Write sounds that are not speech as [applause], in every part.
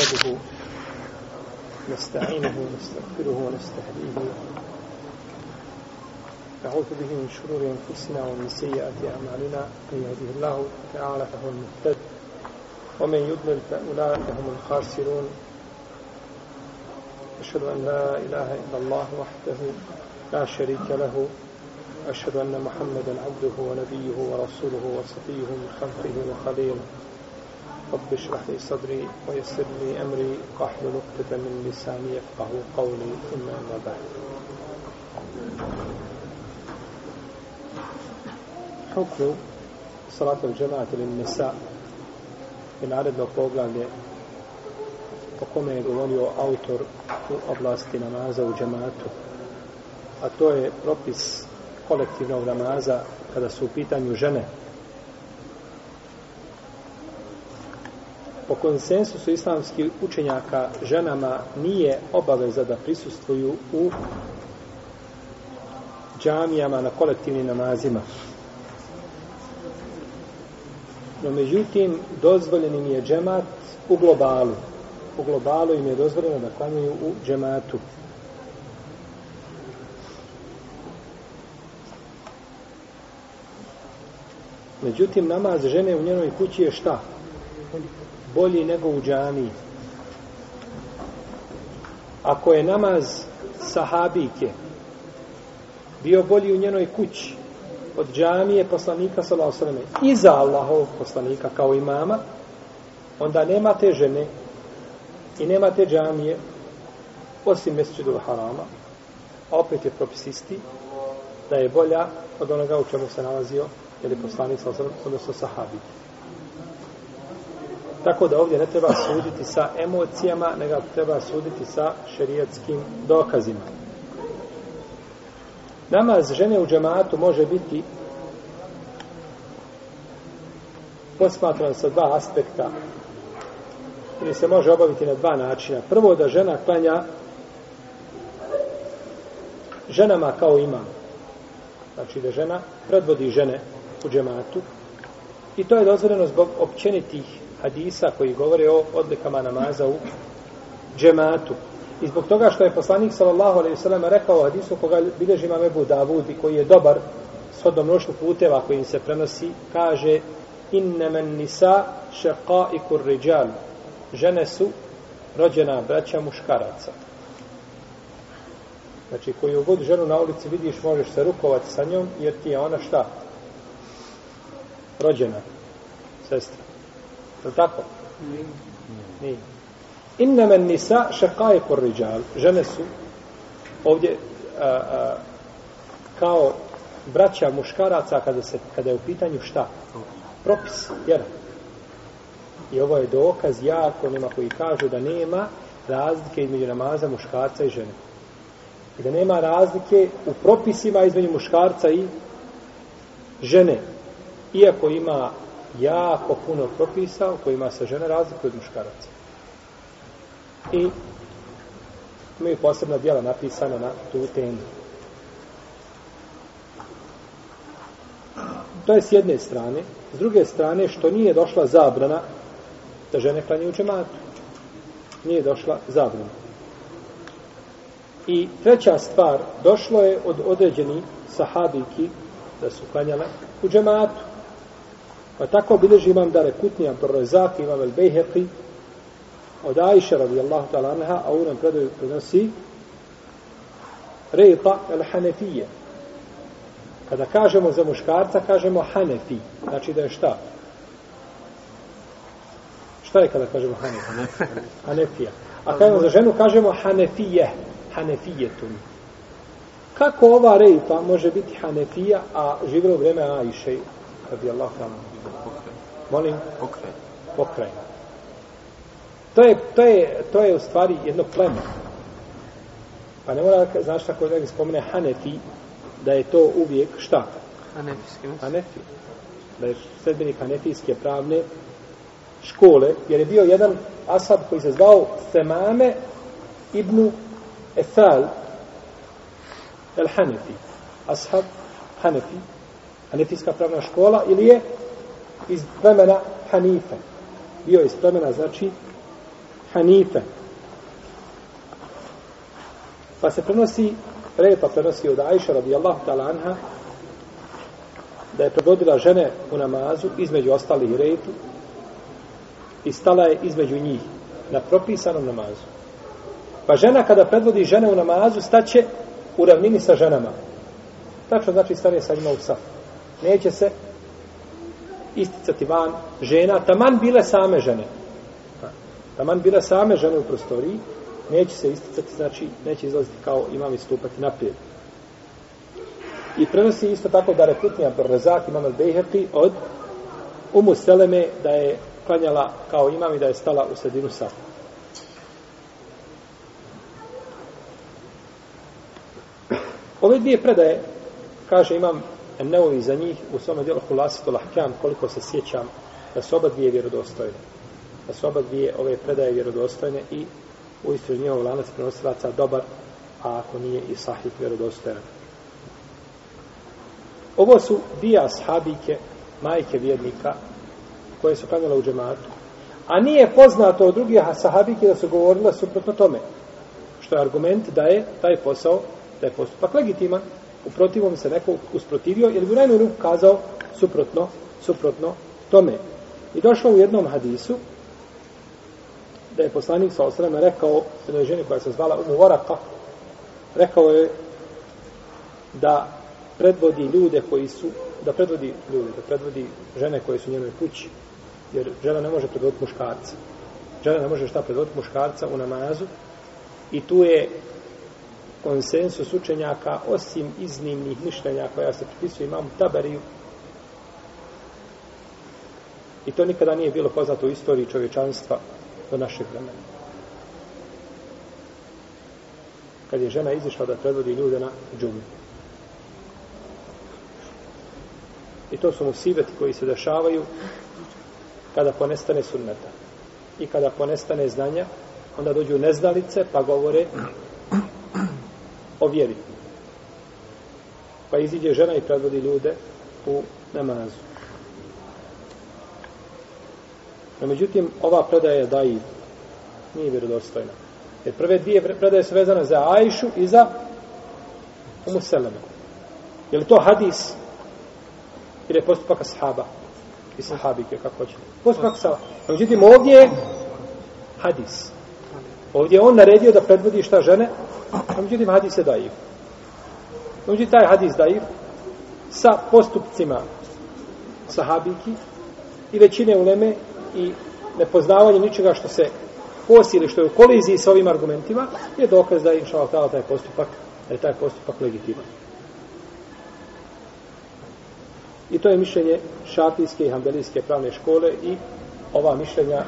نحمده نستعينه ونستغفره ونستهديه. نعوذ به من شرور أنفسنا ومن سيئات أعمالنا. من يهده الله تعالى فهو المهتد ومن يضلل فأولئك هم الخاسرون. أشهد أن لا إله إلا الله وحده لا شريك له. أشهد أن محمدا عبده ونبيه ورسوله وصفيه من خلقه وخليله. رب اشرح لي صدري ويسر لي أمري واحلل عقدة من لساني يفقه قولي ثم أما بعد حكم صلاة الجماعة للنساء من عدد poglavlje o kome je govorio autor u oblasti namaza u džematu. A to je propis kolektivnog namaza kada su u pitanju žene. Po konsensusu islamskih učenjaka ženama nije obaveza da prisustvuju u džamijama na kolektivnim namazima. No međutim, dozvoljen im je džemat u globalu. U globalu im je dozvoljeno da klanjaju u džematu. Međutim, namaz žene u njenoj kući je šta? Bolji nego u džamiji. Ako je namaz sahabike bio bolji u njenoj kući od džamije poslanika sallallahu alejhi ve sellem iza Allahovog poslanika kao imama, onda nema te žene i nema te džamije osim Mesdžidul harama, a opet je propis isti da je bolja od onoga u čemu se nalazio ili poslanik sallallahu alejhi ve sellem odnosno sahabike. Tako da ovdje ne treba suditi sa emocijama, nego treba suditi sa šerijatskim dokazima. Namaz žene u džematu može biti posmatran sa dva aspekta ili se može obaviti na dva načina. Prvo da žena klanja ženama kao imam. Znači da žena predvodi žene u džematu i to je dozvoljeno zbog općenitih hadisa koji govore o odlikama namaza u džematu. I zbog toga što je poslanik sallallahu alejhi ve sellem rekao u hadisu koga bilježi imam Ebu Davud i koji je dobar s odom puteva kojim se prenosi, kaže innamen nisa shaqa'ikur rijal. Žene su rođena braća muškaraca. Znači, koju god ženu na ulici vidiš, možeš se rukovati sa njom, jer ti je ona šta? Rođena. Sestra. Je tako? Nije. Nije. Innamen nisa šakaje por riđal. Žene su ovdje a, a, kao braća muškaraca kada, se, kada je u pitanju šta? Propis, jer I ovo je dokaz jako nema koji kažu da nema razlike između namaza muškarca i žene. I da nema razlike u propisima između muškarca i žene. Iako ima jako puno propisa u kojima se žene razlikuju od muškaraca. I imaju posebna dijela napisana na tu temu. To je s jedne strane. S druge strane, što nije došla zabrana da žene klanjaju džematu. Nije došla zabrana. I treća stvar, došlo je od određeni sahabiki da su klanjale u džematu. Pa tako bileži imam da rekutni Abdurrazak, imam el Bejheqi, od Aisha radijallahu ta'ala anha, a u nam predaju prenosi Rejta el Hanefije. Kada kažemo za muškarca, kažemo Hanefi. Znači da je šta? Šta je kada kažemo Hanefi? Hanefija. A kada za ženu kažemo Hanefije. Hanefijetun. Kako ova Rejta može biti Hanefija, a živjela u vreme Aisha radijallahu ta'ala? Molim? Pokraj. Pokraj. To je, to je, to je u stvari jedno pleme. Pa ne mora, znaš tako da spomene Hanefi, da je to uvijek šta? Hanefijski. Hanefi. Da je sredbenik Hanefijske pravne škole, jer je bio jedan asab koji se zvao Semame ibn Ethal el Hanefi. Ashab Hanefi. Hanefijska pravna škola ili je iz plemena Hanife. Bio iz plemena, znači, Hanife. Pa se prenosi, repa prenosi od Aisha radijallahu ta'ala anha, da je predvodila žene u namazu između ostalih retu i stala je između njih na propisanom namazu. Pa žena kada predvodi žene u namazu staće u ravnini sa ženama. Tačno znači stane sa njima u saf. Neće se isticati van žena, taman bile same žene. Taman bile same žene u prostoriji, neće se isticati, znači neće izlaziti kao imam istupati naprijed. I prenosi isto tako da reputni Abdurazak imam al Bejheqi od Umu Seleme da je klanjala kao imam i da je stala u sredinu safa. Ove dvije predaje, kaže imam Neovi za njih u svome dijelu Hulasitul Ahkam, koliko se sjećam, da su oba dvije vjerodostojne. Da su oba dvije ove predaje vjerodostojne i u istru njihov lanac prenosilaca dobar, a ako nije i sahih vjerodostojan. Ovo su dvije ashabike, majke vjernika, koje su klanjale u džematu. A nije poznato od drugih sahabike da su govorila suprotno tome. Što je argument da je taj posao, da je postupak legitiman. U protivom se neko usprotivio, jer bi u najmanju ruku kazao suprotno, suprotno tome. I došlo u jednom hadisu, da je poslanik sa osrema rekao jednoj ženi koja se zvala Umu Varaka, rekao je da predvodi ljude koji su, da predvodi ljude, da predvodi žene koje su u njenoj kući, jer žena ne može predvoditi muškarca. Žena ne može šta predvoditi muškarca u namazu i tu je konsensus učenjaka osim iznimnih mišljenja koja se pripisuje imam Tabariju i to nikada nije bilo poznato u istoriji čovječanstva do našeg vremena. Kad je žena izišla da predvodi ljude na džumu. I to su musibeti koji se dešavaju kada ponestane sunneta. I kada ponestane znanja, onda dođu neznalice pa govore o vjeri. Pa iziđe žena i predvodi ljude u namazu. No, međutim, ova predaja je da i nije vjerodostojna. Jer prve dvije predaje su vezane za Ajšu i za Umu Seleme. Je li to hadis? Ili je postupak ashaba? I sahabike, kako hoćete. Postupak ashaba. No, međutim, ovdje je hadis. Ovdje je on naredio da predvodi šta žene, No, međutim, hadis je daiv. Međutim, taj hadis daiv sa postupcima sahabiki i većine uleme i nepoznavanje ničega što se kosi ili što je u koliziji sa ovim argumentima, je dokaz da je inša Allah taj postupak, da je taj postupak legitiman. I to je mišljenje šafijske i hambelijske pravne škole i ova mišljenja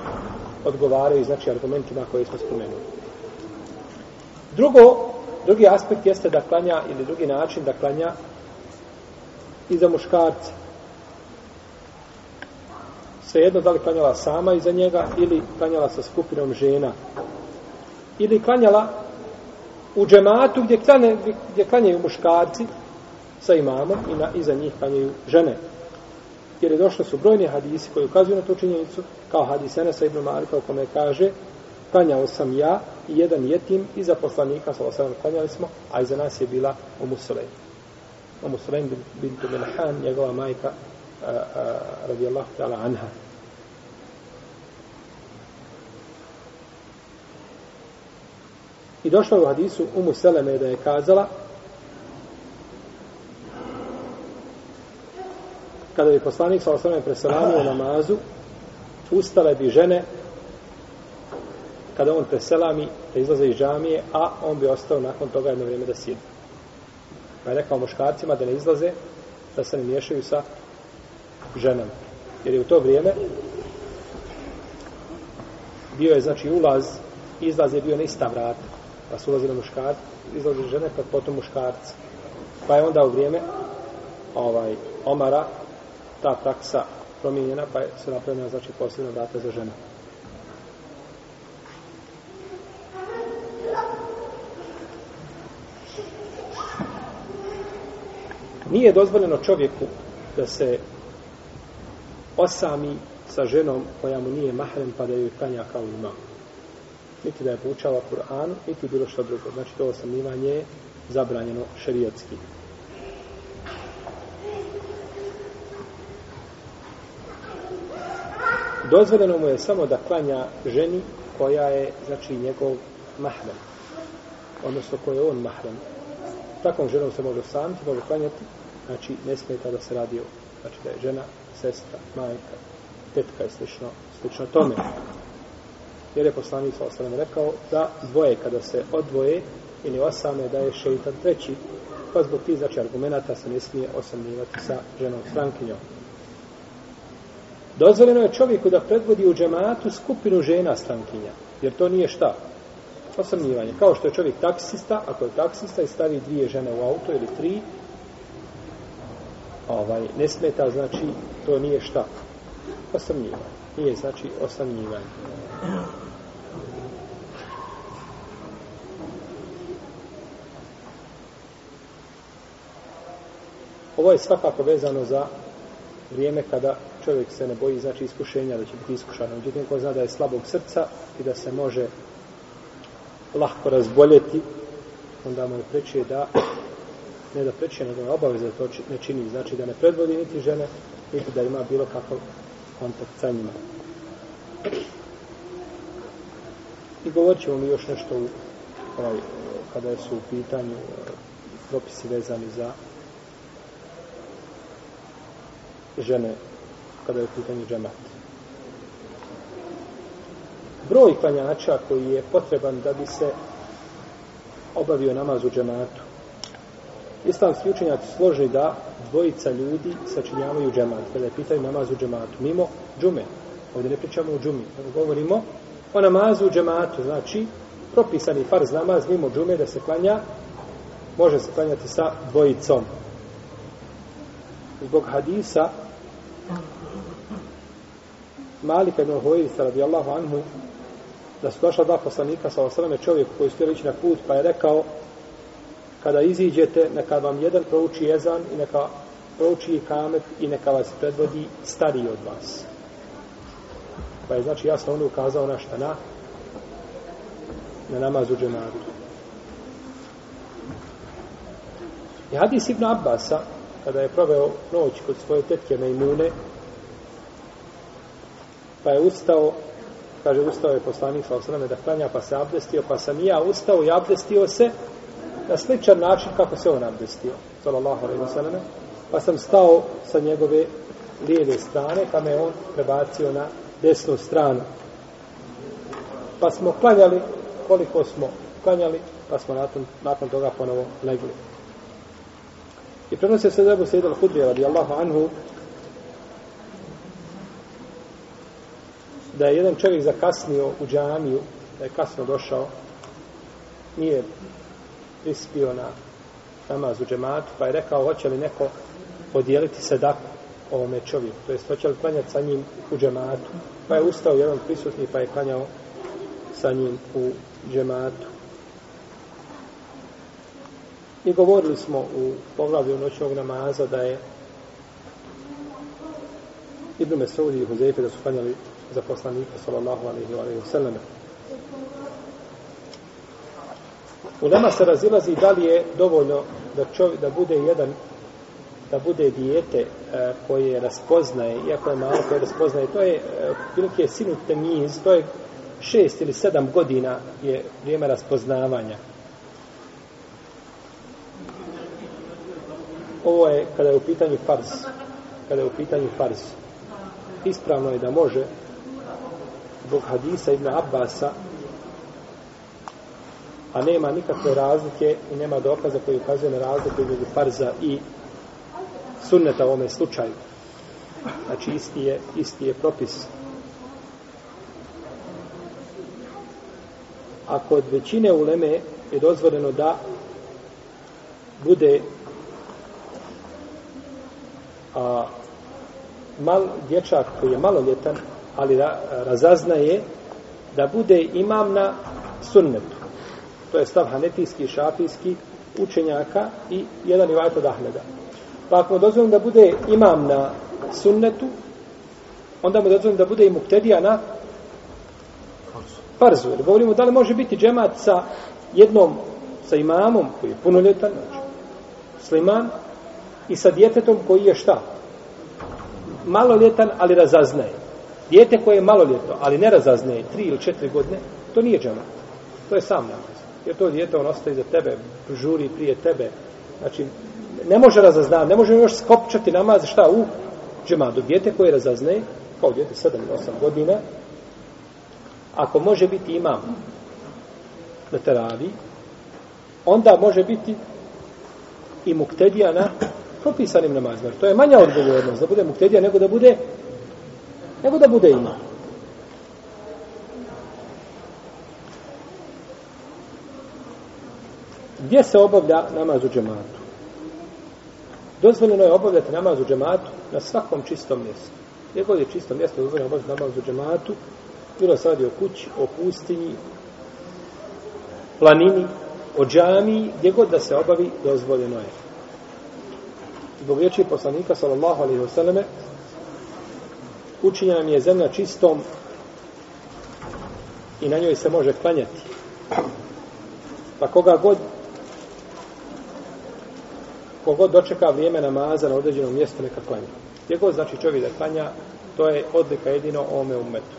odgovaraju znači argumentima koje smo spomenuli. Drugo, drugi aspekt jeste da klanja ili drugi način da klanja i za muškarce svejedno da li klanjala sama iza njega ili klanjala sa skupinom žena ili klanjala u džematu gdje, klane, gdje klanjaju muškarci sa imamom i na, iza njih klanjaju žene. Jer je došlo su brojni hadisi koji ukazuju na tu činjenicu, kao hadis Enesa ibn Marika u kome kaže klanjao sam ja i jedan jetim iza poslanika, sa osam klanjali smo, a iza nas je bila Umu Sulejm. Umu Sulejm bin Milhan, njegova majka, radijallahu ta'ala anha. I došlo u hadisu Umu Seleme da je kazala kada bi poslanik sa osvrame preselanio namazu ustale bi žene kada on preselami da izlaze iz džamije a on bi ostao nakon toga jedno vrijeme da sjedi. Pa je rekao muškarcima da ne izlaze da se ne miješaju sa ženama. Jer je u to vrijeme bio je znači ulaz izlaz je bio na ista vrata pa su ulazili muškarci izlaze žene pa potom muškarci pa je onda u vrijeme ovaj Omara ta praksa promijenjena pa je se napravljena znači posebna vrata za žene nije dozvoljeno čovjeku da se osami sa ženom koja mu nije mahrem pa da joj klanja kao ima. niti da je poučava Kur'an, niti bilo što drugo. Znači to osamljivanje je zabranjeno šerijatski. Dozvoljeno mu je samo da klanja ženi koja je, znači, njegov mahrem. Odnosno, koja je on mahrem. Takvom ženom se može samiti, može klanjati, znači, ne smeta da se radi o, znači, da je žena, sestra, majka, tetka i slično, slično tome. Jer je poslanik sa osanem rekao da dvoje kada se odvoje ili osame da je šeitan treći, pa zbog tih znači argumenta se ne smije osamljivati sa ženom strankinjom. Dozvoljeno je čovjeku da predvodi u džematu skupinu žena strankinja, jer to nije šta? Osamljivanje. Kao što je čovjek taksista, ako je taksista i stavi dvije žene u auto ili tri, ovaj, ne smeta, znači, to nije šta? Osamljivanje. Nije, znači, osamljivanje. Ovo je svakako vezano za vrijeme kada čovjek se ne boji znači iskušenja da će biti iskušan. Međutim, ko zna da je slabog srca i da se može lahko razboljeti, onda mu je preče da ne da preče, nego je obaveza da to ne čini. Znači da ne predvodi niti žene, niti da ima bilo kakav kontakt sa njima. I govorit ćemo mi još nešto u, ovaj, kada su u pitanju eh, propisi vezani za žene kada je u pitanju džemat. Broj klanjača koji je potreban da bi se obavio namaz u džematu. Islamski učenjaci složi da dvojica ljudi sačinjavaju džemat, kada je pitaju namaz u džematu, mimo džume. Ovdje ne pričamo o džumi, govorimo o namazu u džematu, znači propisani farz namaz mimo džume da se klanja, može se klanjati sa dvojicom. Zbog hadisa Malika ibn Huwaisa radijallahu anhu da su došla dva poslanika sa osrame čovjek koji su ići na put pa je rekao kada iziđete neka vam jedan prouči jezan i neka prouči kamet i neka vas predvodi stariji od vas. Pa je znači jasno ono ukazao na šta na na namazu džemadu. I hadis Ibn Abbasa kada je proveo noć kod svoje tetke Mejmune pa je ustao, kaže, ustao je poslanik sa osrame da klanja, pa se abdestio, pa sam i ja ustao i abdestio se na sličan način kako se on abdestio, sallallahu alaihi wasallam, pa sam stao sa njegove lijeve strane, pa me on prebacio na desnu stranu. Pa smo klanjali koliko smo klanjali, pa smo nakon, nakon toga ponovo legli. I prenose se da Ebu Sejid al-Hudri radijallahu anhu da je jedan čovjek zakasnio u džamiju, da je kasno došao, nije prispio na namaz u džematu, pa je rekao, hoće li neko podijeliti sadaku ovome čovjeku, to jest hoće li klanjati sa njim u džematu. Pa je ustao jedan prisutni, pa je klanjao sa njim u džematu. I govorili smo u poglavlju noćnog namaza da je Ibn Mesaudi i Huzeyfe da su klanjali za poslanika sallallahu alaihi wa sallam. U nama se razilazi da li je dovoljno da čovjek, da bude jedan da bude dijete e, koje raspoznaje, iako je malo koje raspoznaje, to je e, prilike sinu temiz, to je šest ili sedam godina je vrijeme raspoznavanja. Ovo je kada je u pitanju farz. Kada je u pitanju farz. Ispravno je da može zbog hadisa Ibn Abbasa a nema nikakve razlike i nema dokaza koji ukazuje na razliku između farza i sunneta u ovome slučaju. Znači isti je, isti je propis. A kod većine uleme je dozvoljeno da bude a, mal dječak koji je maloljetan ali da razaznaje da bude imam na sunnetu. To je stav hanetijski, šafijski učenjaka i jedan i vajto Ahmeda. Pa ako mu dozvolim da bude imam na sunnetu, onda mu dozvolim da bude i muktedija na farzu. Jer govorimo da li može biti džemat sa jednom, sa imamom koji je punoljetan, znači, sliman, i sa djetetom koji je šta? Maloljetan, ali razaznaje. Dijete koje je maloljetno, ali ne razaznaje, tri ili četiri godine, to nije džemat. To je sam namaz. Jer to dijete, on ostaje za tebe, žuri prije tebe. Znači, ne može razaznati, ne može još skopčati namaz, šta, u džemadu. Dijete koje razaznaje, kao dijete 7 ili 8 godina, ako može biti imam na teravi, onda može biti i muktedija na propisanim namazima. To je manja odgovornost da bude muktedija nego da bude nego da bude imam. Gdje se obavlja namaz u džematu? Dozvoljeno je obavljati namaz u džematu na svakom čistom mjestu. Gdje god je čisto mjesto, dozvoljeno obavljati namaz u džematu, bilo se radi o kući, o pustinji, planini, o džami, gdje god da se obavi, dozvoljeno je. Zbog riječi poslanika, sallallahu alaihi wasallame, učinjena mi je zemlja čistom i na njoj se može klanjati. Pa koga god kogod dočeka vrijeme namaza na određenom mjestu neka klanja. Gdje god znači čovjek da klanja, to je odlika jedino ome umetu.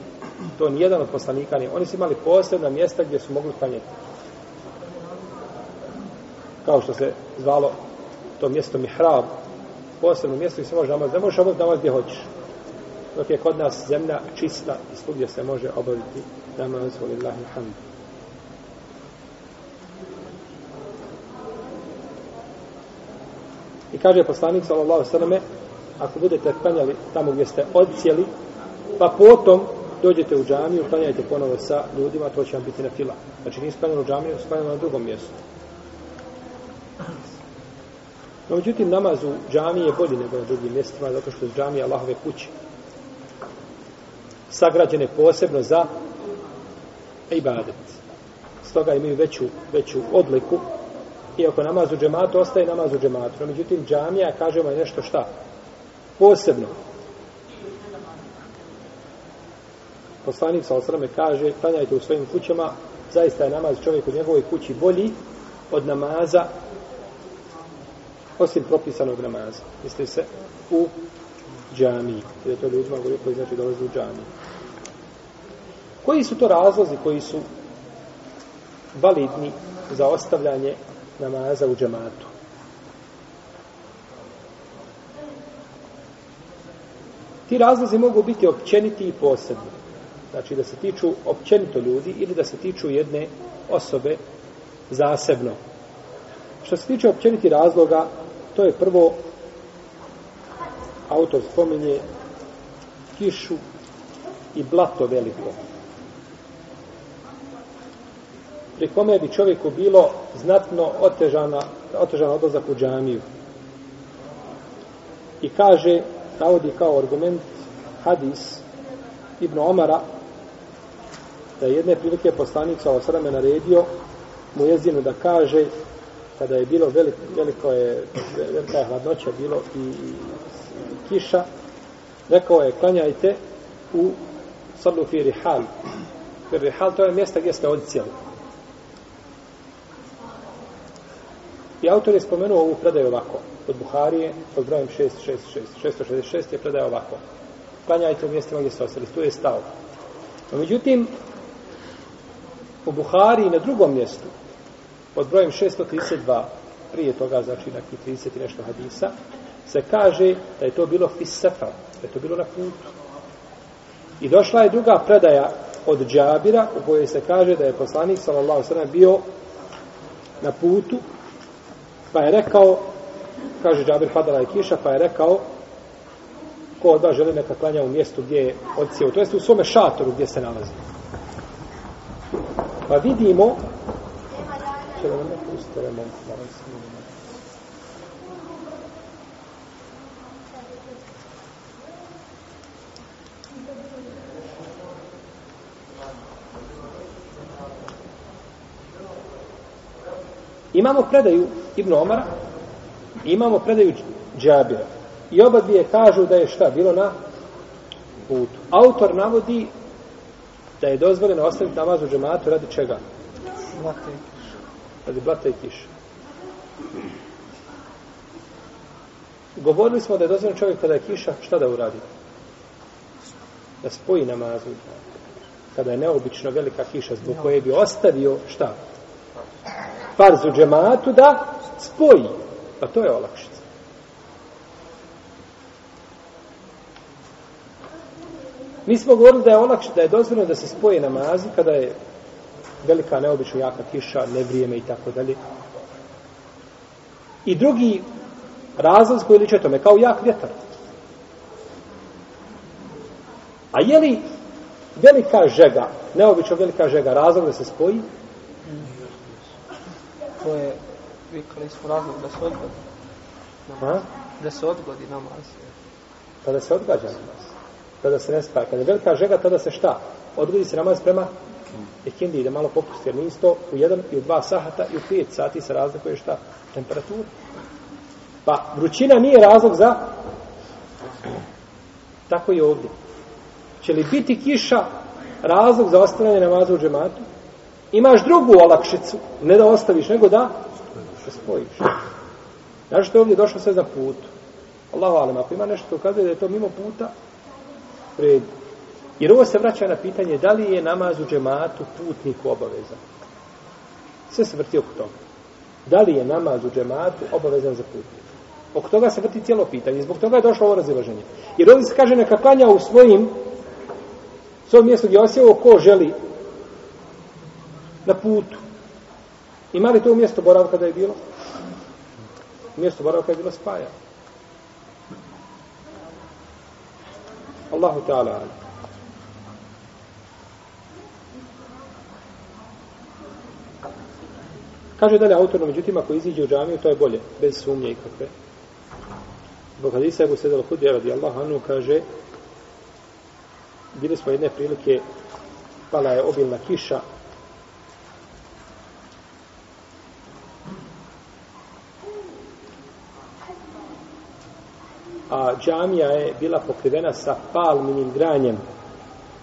To nijedan od poslanika nije. Oni su imali posebna mjesta gdje su mogli klanjati. Kao što se zvalo to mjesto mihrab, posebno mjesto gdje se može namaz. Ne možeš obaviti namaz gdje hoćeš. Dok je kod nas zemlja čista i svugdje se može obaviti namaz, volillahi hamdu. I kaže poslanik sallallahu alejhi ako budete klanjali tamo gdje ste odcijeli, pa potom dođete u džamiju, klanjajte ponovo sa ljudima, to će vam biti na fila. Znači nisi klanjali u džamiju, klanjali na drugom mjestu. No, međutim, namaz u džamiji je bolji nego na drugim mjestima, zato što je džamija Allahove kuće. Sagrađene posebno za ibadet. Stoga imaju veću, veću odliku iako namaz u džematu ostaje namaz u džematu. No, međutim, džamija, kažemo, je nešto šta? Posebno. Poslanik sa osrame kaže, klanjajte u svojim kućama, zaista je namaz čovjek u njegovoj kući bolji od namaza osim propisanog namaza. Misli se u džamiji. Jer to ljudima govorio koji znači dolazi u džamiji. Koji su to razlozi koji su validni za ostavljanje namaza u džematu. Ti razlozi mogu biti općeniti i posebni. Znači da se tiču općenito ljudi ili da se tiču jedne osobe zasebno. Što se tiče općeniti razloga, to je prvo autor spominje kišu i blato veliko pri kome bi čovjeku bilo znatno otežana, otežan odlazak u džamiju. I kaže, navodi kao argument hadis Ibn Omara, da je jedne prilike poslanik sa osrame naredio mu jezinu da kaže kada je bilo veliko, veliko je velika je hladnoća bilo i, i kiša rekao je klanjajte u sadlu fi rihal Jer rihal to je mjesta gdje ste odcijeli autor je spomenuo ovu predaju ovako. Od Buharije, pod brojem 666. 666 je predaja ovako. Klanjajte u mjestima gdje ste ostali. Tu je stao. No, međutim, u Buhariji na drugom mjestu, pod brojem 632, prije toga, znači neki 30 i nešto hadisa, se kaže da je to bilo fisefa, da je to bilo na putu. I došla je druga predaja od Džabira, u kojoj se kaže da je poslanik, sallallahu sallam, bio na putu Pa je rekao, kaže Džabir padala je kiša, pa je rekao, ko od vas želi neka klanja u mjestu gdje je odsjeo, to jest u svome šatoru gdje se nalazi. Pa vidimo, će da nam ne puste remont, Imamo predaju Ibn Omara, imamo predaju Džabira. I oba dvije kažu da je šta, bilo na putu. Autor navodi da je dozvoljeno ostaviti namaz u džematu radi čega? Blate i kiša. Radi blata i kiša. Govorili smo da je dozvoljeno čovjek kada je kiša, šta da uradi? Da spoji namazu. Kada je neobično velika kiša zbog koje bi ostavio šta? Farz u džematu da spoji. Pa to je olakšica. Mi smo govorili da je olakšica, da je dozvoljeno da se spoje namazi kada je velika neobično jaka kiša, nevrijeme i tako dalje. I drugi razlog koji liče tome, kao jak vjetar. A je li velika žega, neobično velika žega, razlog da se spoji? To je, vikali smo razlog da se odgodi. A? Da se odgodi namaz. Kada se odgađa namaz. Tada se ne spaja. Kada je velika žega, tada se šta? Odgodi se namaz prema ikindi, da malo popusti. Jer nije isto u jedan i u dva sahata i u pet sati se razlikuje šta? Temperatura. Pa vrućina nije razlog za tako i ovdje. Će li biti kiša razlog za ostavljanje namaza u džematu? Imaš drugu olakšicu, ne da ostaviš, nego da spojiš. Znaš što je ovdje došlo sve za put? Allahu alam, ako ima nešto ukazuje da je to mimo puta, pred. Jer ovo se vraća na pitanje da li je namaz u džematu putniku obavezan. Sve se vrti oko toga. Da li je namaz u džematu obavezan za putnika? Oko toga se vrti cijelo pitanje. Zbog toga je došlo ovo razilaženje. Jer ovdje se kaže neka klanja u svojim svoj mjestu gdje osjevo ko želi na putu. Ima li to mjesto boravka da je bilo? Mjesto boravka je bilo spaja. Allahu ta'ala alim. Kaže dalje autorno, međutim, ako iziđe u džamiju, to je bolje, bez sumnje i kakve. Zbog hadisa Ebu Sedal Hudija radi Allah anu kaže bili smo jedne prilike pala je obilna kiša a džamija je bila pokrivena sa palminim granjem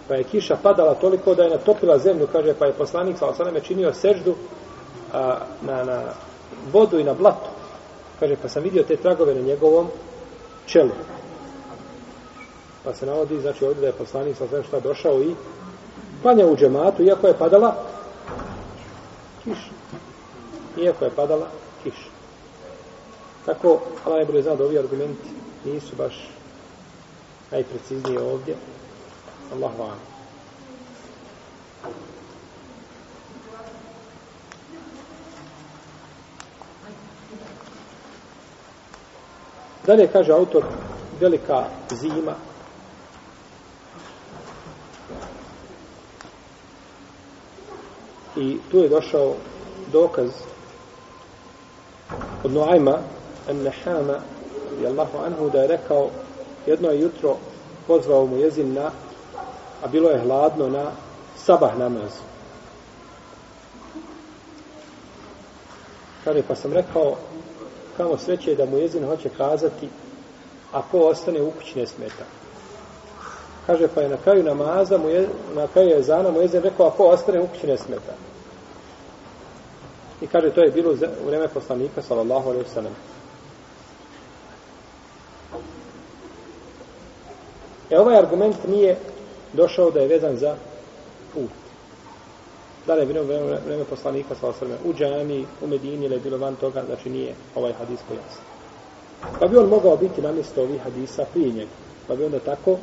pa je kiša padala toliko da je natopila zemlju kaže pa je poslanik sa osaname činio seždu a, na, na vodu i na blatu kaže pa sam vidio te tragove na njegovom čelu. Pa se navodi, znači ovdje da je poslanik sa sve šta došao i klanja u džematu, iako je padala kiša. Iako je padala kiša. Tako, Allah je bilo zna da ovi argumenti nisu baš najpreciznije ovdje. Allah vam. Dalje kaže autor velika zima i tu je došao dokaz od Noajma An-Nahama radijallahu Anhu da je rekao jedno je jutro pozvao mu jezin na a bilo je hladno na sabah namaz kaže pa sam rekao kamo sreće da mu jezin hoće kazati a ko ostane u kući ne smeta. Kaže, pa je na kraju namaza, mu je, na kraju je zana mu jezin rekao, a ko ostane u kući ne smeta. I kaže, to je bilo u vreme poslanika, sallallahu alaihi sallam. E, ovaj argument nije došao da je vezan za put. Da li je bilo vreme, vreme poslanika, sa osrme u džami, u Medini, ili je bilo van toga, znači nije ovaj hadis pojasno. Pa bi on mogao biti namjesto ovih hadisa prije njega. Pa bi onda tako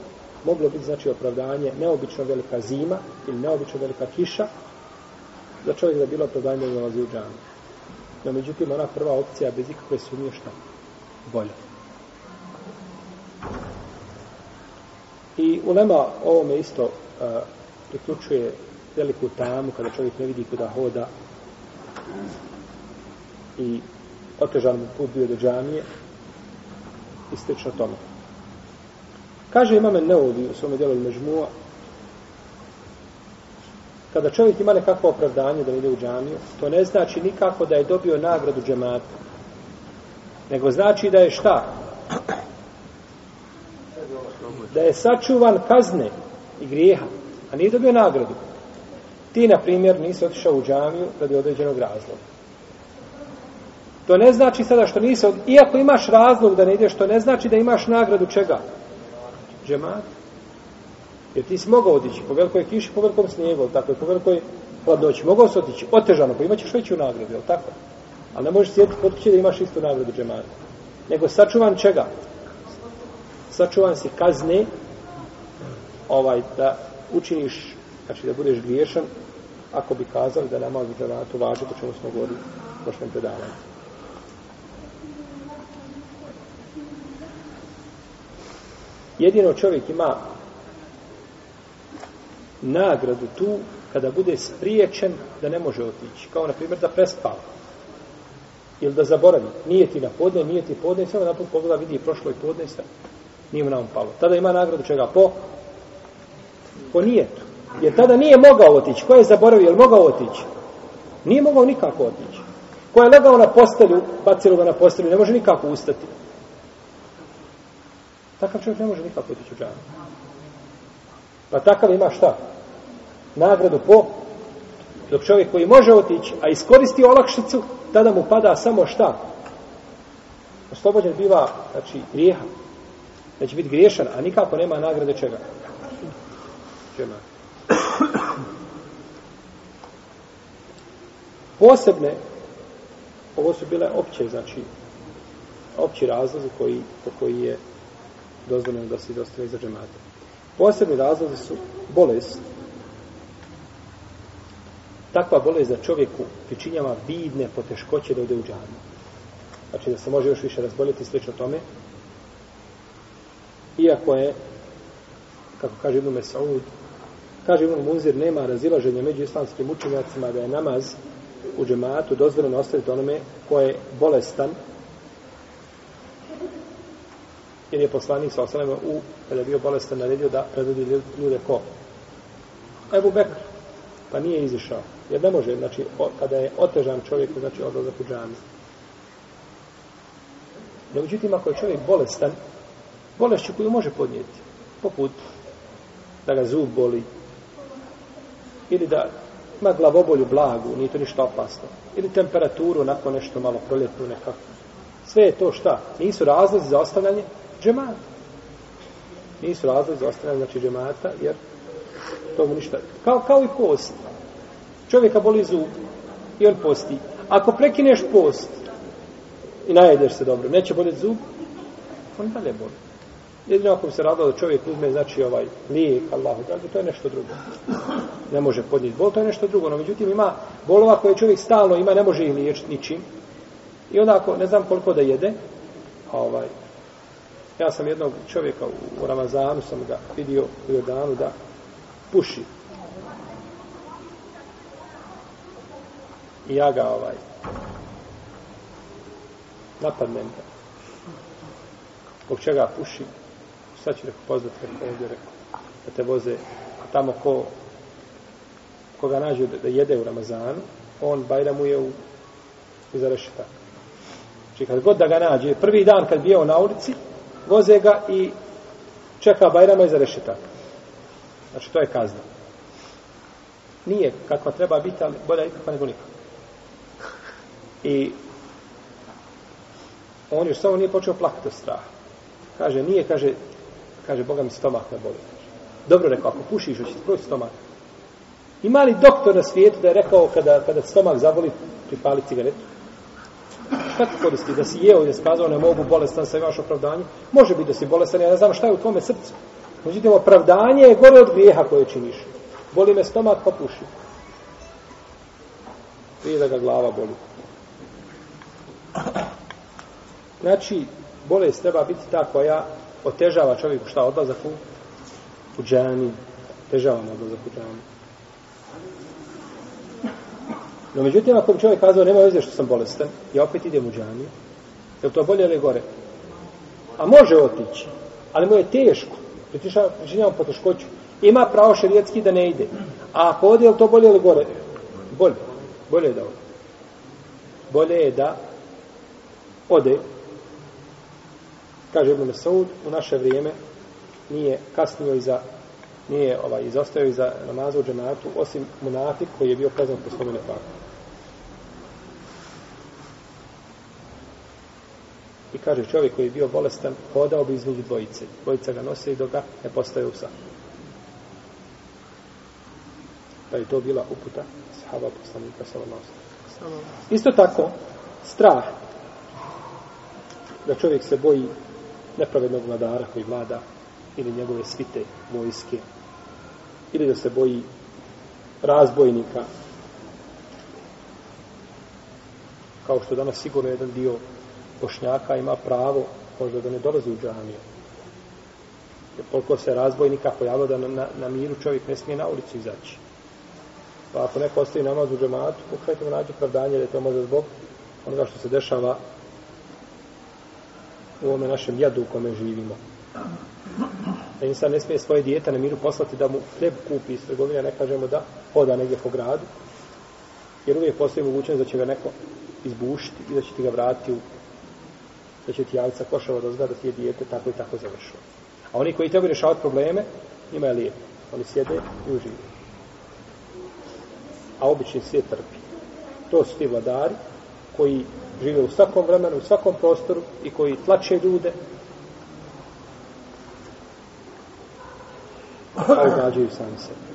moglo biti znači opravdanje neobično velika zima ili neobično velika kiša za čovjek da bilo opravdanje da dolazi u džanu. No međutim, ona prva opcija bez ikakve sumnje šta? Bolja. I u ovome isto uh, priključuje veliku tamu kada čovjek ne vidi kuda hoda i otežan mu put bio do džamije i slično tome. Kaže imame Neovi u svome djelu Mežmua, kada čovjek ima nekakvo opravdanje da ide u džamiju, to ne znači nikako da je dobio nagradu džemata. Nego znači da je šta? Da je sačuvan kazne i grijeha. a nije dobio nagradu. Ti, na primjer, nisi otišao u džamiju radi određenog razloga. To ne znači sada što nisi, od... iako imaš razlog da ne ideš, to ne znači da imaš nagradu čega? Džemat. Jer ti si mogao otići po velikoj kiši, po velikom snijegu, tako je, po velikoj hladnoći. Mogao si otići, otežano, pa imaćeš veću nagradu, je tako? Ali ne možeš sjetiti kod kuće da imaš istu nagradu džemata. Nego sačuvan čega? Sačuvan si kazne ovaj, da učiniš, znači da budeš griješan, ako bi kazali da namaz u džematu važi, po čemu smo govorili u prošlom predavanju. Jedino čovjek ima nagradu tu kada bude spriječen da ne može otići. Kao na primjer da prespava. Ili da zaboravi. Nije ti na podne, nije ti podne, samo na pogleda vidi prošlo i podne sve. Nije mu na on palo. Tada ima nagradu čega? Po? Po nijetu. Jer tada nije mogao otići. Ko je zaboravio? Je li mogao otići? Nije mogao nikako otići. Ko je legao na postelju, bacilo ga na postelju, ne može nikako ustati. Takav čovjek ne može nikako otići u džanu. Pa takav ima šta? Nagradu po dok čovjek koji može otići, a iskoristi olakšicu, tada mu pada samo šta? Oslobođen biva, znači, grijeha. Neće biti griješan, a nikako nema nagrade čega. Čema. Posebne, ovo su bile opće, znači, opći razlozi koji, po koji je dozvoljeno da se izostavi za džemata. Posebni razlozi su bolest. Takva bolest za čovjeku pričinjava vidne poteškoće da ode u džanu. Znači da se može još više razboljeti slično tome. Iako je, kako kaže Ibn Mesaud, kaže Ibn Muzir, nema razilaženja među islamskim učenjacima da je namaz u džematu dozvoljeno ostaviti onome ko je bolestan jer je poslanik sa osaleme u, kada je bio bolestan, naredio da predvodi ljude ko? Ebu Bekr. Pa nije izišao. Jer ne može, znači, o, kada je otežan čovjek, znači, odlazak u džami. No, međutim, ako je čovjek bolestan, bolešću koju može podnijeti, poput da ga zub boli, ili da ima glavobolju blagu, nije to ništa opasno, ili temperaturu, nakon nešto malo proljetnu nekako. Sve je to šta? Nisu razlozi za ostavljanje džemata. Nisu razlozi za ostavljanje znači džemata, jer to mu ništa... Kao, kao i post. Čovjeka boli zub i on posti. Ako prekineš post i najedeš se dobro, neće boljeti zub, on dalje boli. Jedino ako bi se radilo da čovjek uzme, znači ovaj lijek, Allahu dragi, to je nešto drugo. Ne može podnijeti bol, to je nešto drugo. No, međutim, ima bolova koje čovjek stalno ima, ne može ih liječiti ničim. I onda ako, ne znam koliko da jede, ovaj, ja sam jednog čovjeka u, u Ramazanu, sam ga vidio u Jordanu da puši. I ja ga ovaj, napadnem ga. Zbog čega puši? Sad ću rekao pozvat, rekao ovdje, rekao, da te voze tamo ko koga nađu da, da jede u Ramazanu, on bajramuje u, u Zarešita. Znači kad god da ga nađe, prvi dan kad bio na ulici, voze ga i čeka Bajrama iza rešetaka. Znači to je kazna. Nije kakva treba biti, ali bolja ikakva nego nikakva. I on još samo nije počeo plakati od straha. Kaže, nije, kaže, kaže, Boga mi stomak ne boli. Dobro rekao, ako pušiš, hoće ti proći stomak. Ima li doktor na svijetu da je rekao kada, kada stomak zaboli, pripali cigaretu? Šta ti koristi? Da si jeo i da si kazao ne mogu bolestan sa imaš opravdanje? Može biti da si bolestan, ja ne znam šta je u tvome srcu. Međutim, opravdanje je gore od grijeha koje činiš. Boli me stomak, pa puši. Prije da ga glava boli. Znači, bolest treba biti ta koja otežava čovjeku šta odlazak u, u džani. Otežava mu odlazak u džani. No, međutim, ako bi čovjek kazao, nema veze što sam bolestan, ja opet idem u džaniju, je to bolje ili gore? A može otići, ali mu je teško, pričinjamo po teškoću, ima pravo šerijetski da ne ide. A ako ode, je to bolje ili gore? Bolje. Bolje je da ode. Bolje je da ode. Kaže Ibn Mesaud, u naše vrijeme nije kasnio i za nije ovaj, izostao iza namaza u džematu, osim munafik koji je bio poznat po svome nefaku. I kaže čovjek koji je bio bolestan, hodao bi između dvojice. Dvojica ga nose i dok ga ne postaje u sam. Pa je to bila uputa sahaba poslanika sallallahu Isto tako, strah da čovjek se boji nepravednog vladara koji vlada ili njegove svite vojske. Ili da se boji razbojnika. Kao što danas sigurno jedan dio bošnjaka ima pravo možda da ne dolazi u džamiju. Jer koliko se razbojnika pojavilo da na, na, na miru čovjek ne smije na ulicu izaći. Pa ako neko ostavi namaz u džamatu pokušajte mu nađi pravdanje da je to možda zbog onoga što se dešava u ovome našem jadu u kome živimo da insan ne smije svoje dijete na miru poslati da mu hljeb kupi iz trgovine, ne kažemo da hoda negdje po gradu, jer uvijek postoji mogućnost da će ga neko izbušiti i da će ti ga vratiti u da će ti javica košava da zgleda da ti je dijete tako i tako završilo. A oni koji trebaju rješavati probleme, njima je lijepo. Oni sjede i uživaju. A obični svijet trpi. To su ti vladari koji žive u svakom vremenu, u svakom prostoru i koji tlače ljude a ugađaju sami sebe.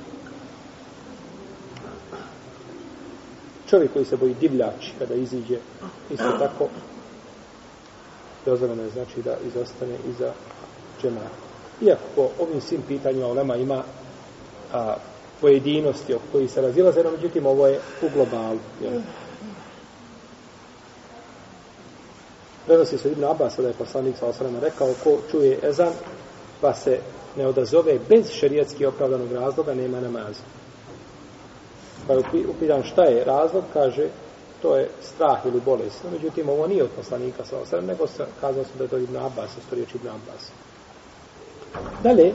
Čovjek koji se boji divljači kada iziđe, isto tako, dozvoljeno je znači da izostane iza džemata. Iako po ovim svim pitanjima olema ima a, pojedinosti o koji se razilaze, no međutim ovo je u globalu. Jel? Prenosi se Ibn Abbas, da je poslanik sa osrema rekao, ko čuje ezan, pa se ne odazove bez šerijetski opravdanog razloga, nema namaza. Pa je upitan šta je razlog, kaže, to je strah ili bolest. No, međutim, ovo nije od poslanika sa osram, nego se kazao sam da je to Ibn Abbas, isto riječ Ibn Abbas. Dalje,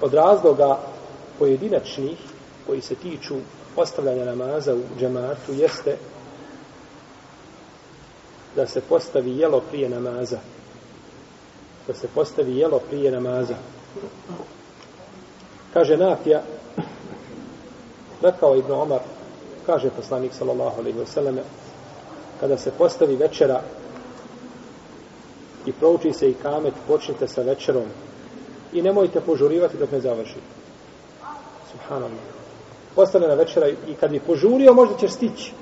od razloga pojedinačnih koji se tiču ostavljanja namaza u džematu jeste da se postavi jelo prije namaza. Da se postavi jelo prije namaza. Kaže Nafija, rekao Ibn Omar, kaže poslanik sallallahu alaihi wa sallam, kada se postavi večera i prouči se i kamet, počnite sa večerom i nemojte požurivati dok ne završite. Subhanallah. Postavljena večera i kad bi požurio, možda ćeš stići.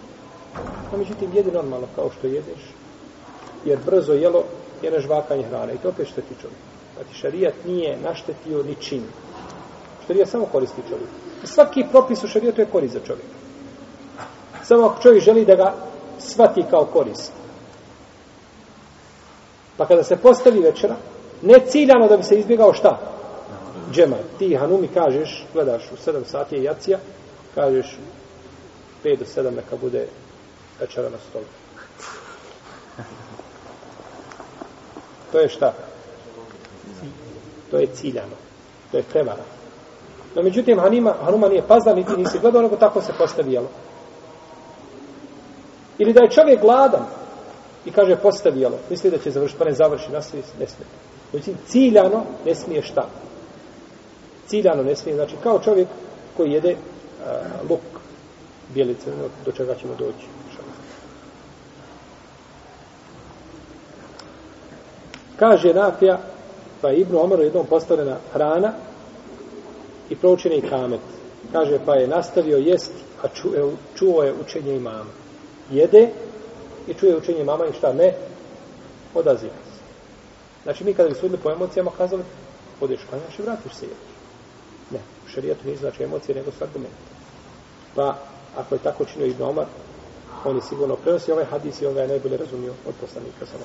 No, međutim, jedi normalno kao što jedeš. Jer brzo jelo je nežvakanje hrane. I to opet šteti čovjek. Znači, šarijat nije naštetio ničim. Šarijat samo koristi čovjek. Svaki propis u šarijetu je korist za čovjeka. Samo ako čovjek želi da ga svati kao korist. Pa kada se postavi večera, ne ciljano da bi se izbjegao šta? Džema. Ti Hanumi kažeš, gledaš u 7 sati je jacija, kažeš 5 do 7 neka bude večera na stolu. To je šta? To je ciljano. To je prevara. No, međutim, Hanima, Hanuma nije pazda, niti nisi gledao, nego tako se postavijalo. Ili da je čovjek gladan i kaže postavijalo, misli da će završiti, pa ne završi, nastavi ne smije. Međutim, ciljano ne smije šta? Ciljano ne smije, znači kao čovjek koji jede uh, luk bijelice, do čega ćemo doći. Kaže Nafija, pa je Ibnu Omaru jednom postavljena hrana i proučeni kamet. Kaže, pa je nastavio jest, a čuo, e, čuo je učenje imama. Jede i čuje učenje mama i šta ne, odaziva se. Znači, mi kada bi sudili po emocijama, kazali, odeš klanjaš i vratiš se jediš. Ne, u šarijetu nije znači emocije, nego su argumente. Pa, ako je tako činio Ibn Omar, on je sigurno prenosio ovaj hadis i on ga je najbolje razumio od poslanika sa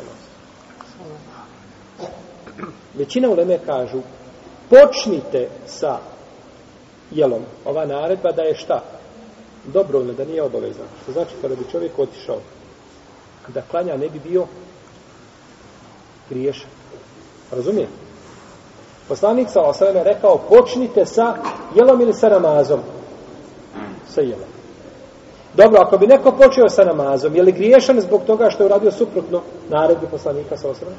Većina uleme kažu, počnite sa jelom. Ova naredba da je šta? Dobrovoljno, da nije obavezan. Što znači kada bi čovjek otišao da klanja ne bi bio griješan. Razumije? Poslanik sa osreme rekao počnite sa jelom ili sa namazom? Sa jelom. Dobro, ako bi neko počeo sa namazom, je li griješan zbog toga što je uradio suprotno naredbi poslanika sa osreme?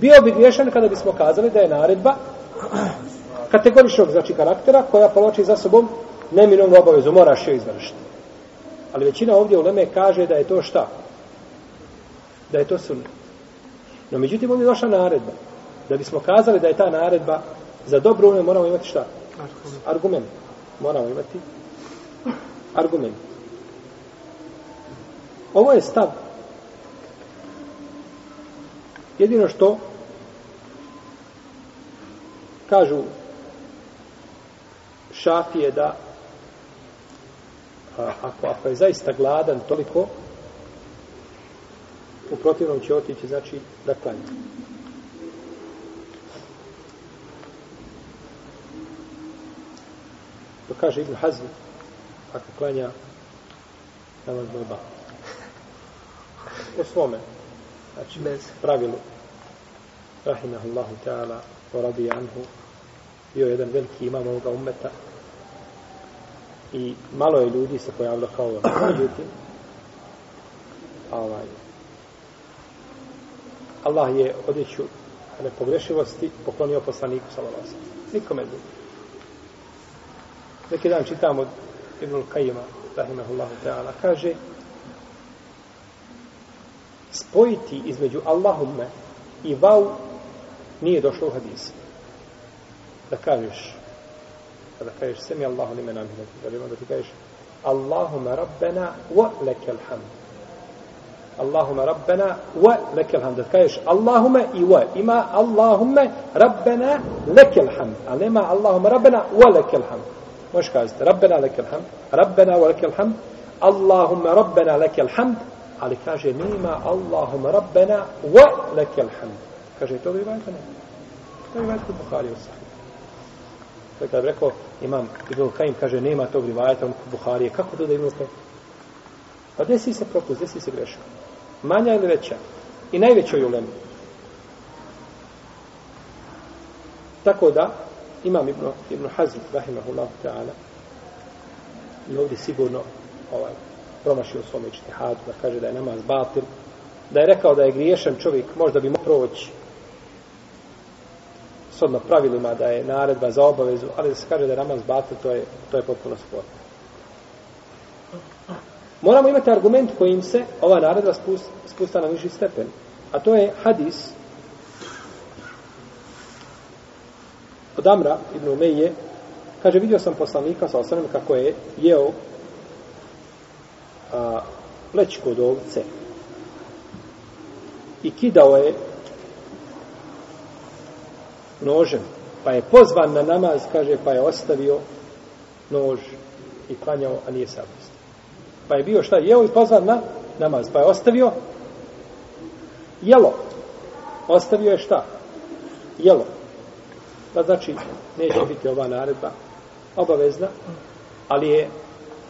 Bio bi griješan kada bismo kazali da je naredba [clears throat] kategoričnog, znači karaktera, koja poloči za sobom neminovnu obavezu, moraš joj izvršiti. Ali većina ovdje u Leme kaže da je to šta? Da je to sunnet. No, međutim, ovdje je došla naredba. Da bismo kazali da je ta naredba za dobro ume, moramo imati šta? Argument. Moramo imati argument. Ovo je stav. Jedino što kažu šafije da a, ako, ako je zaista gladan toliko u protivnom će otići znači da klanja. To kaže Ibn Hazm ako klanja namaz doba. U svome znači bez pravilu rahimahullahu ta'ala wa radi anhu bio jedan veliki imam ovoga ummeta i malo je ljudi se pojavilo kao on. Međutim, ovaj, Allah je odjeću nepogrešivosti poklonio poslaniku sallallahu Nikome drugi. Neki dan čitamo od Ibnul Kajima, rahimahullahu ta'ala, kaže spojiti između Allahumme i vau nije došlo u hadisu. Da kažeš kada kažeš sami Allahu li men amina da da ti kažeš Allahumma rabbena wa lekel hamd Allahumma rabbena wa lekel hamd da kažeš Allahumma i wa ima Allahumma rabbena lekel hamd a nema Allahumma rabbena wa lekel hamd možeš kazati rabbena lekel hamd rabbena wa lekel hamd Allahumma rabbena lekel hamd ali kaže nema Allahumma rabbena wa lekel hamd kaže to bi ne to bi vajta Bukhari u sahih To je kad rekao imam Ibn Kajim, kaže, nema tog rivajta, on Buharije. Kako to da Ibn Kajim? Pa desi se propust, desi se greška. Manja ili veća? I najvećoj ulemi. Tako da, imam Ibn, Ibn Hazm, rahimahullahu ta'ala, i ovdje sigurno ovaj, promašio svom ičtihadu, da kaže da je namaz batil, da je rekao da je griješan čovjek, možda bi mo proći sodno pravilima da je naredba za obavezu, ali da se kaže da je namaz batil, to je, to je potpuno sporno. Moramo imati argument kojim se ova naredba spust, spusta na viši stepen. A to je hadis od Amra ibn Umeje, kaže, vidio sam poslanika sa osanem kako je jeo a, plečko od ovce i kidao je nožem, pa je pozvan na namaz, kaže, pa je ostavio nož i klanjao, a nije sabost. Pa je bio šta, jeo i pozvan na namaz, pa je ostavio jelo. Ostavio je šta? Jelo. Pa znači, neće biti ova naredba obavezna, ali je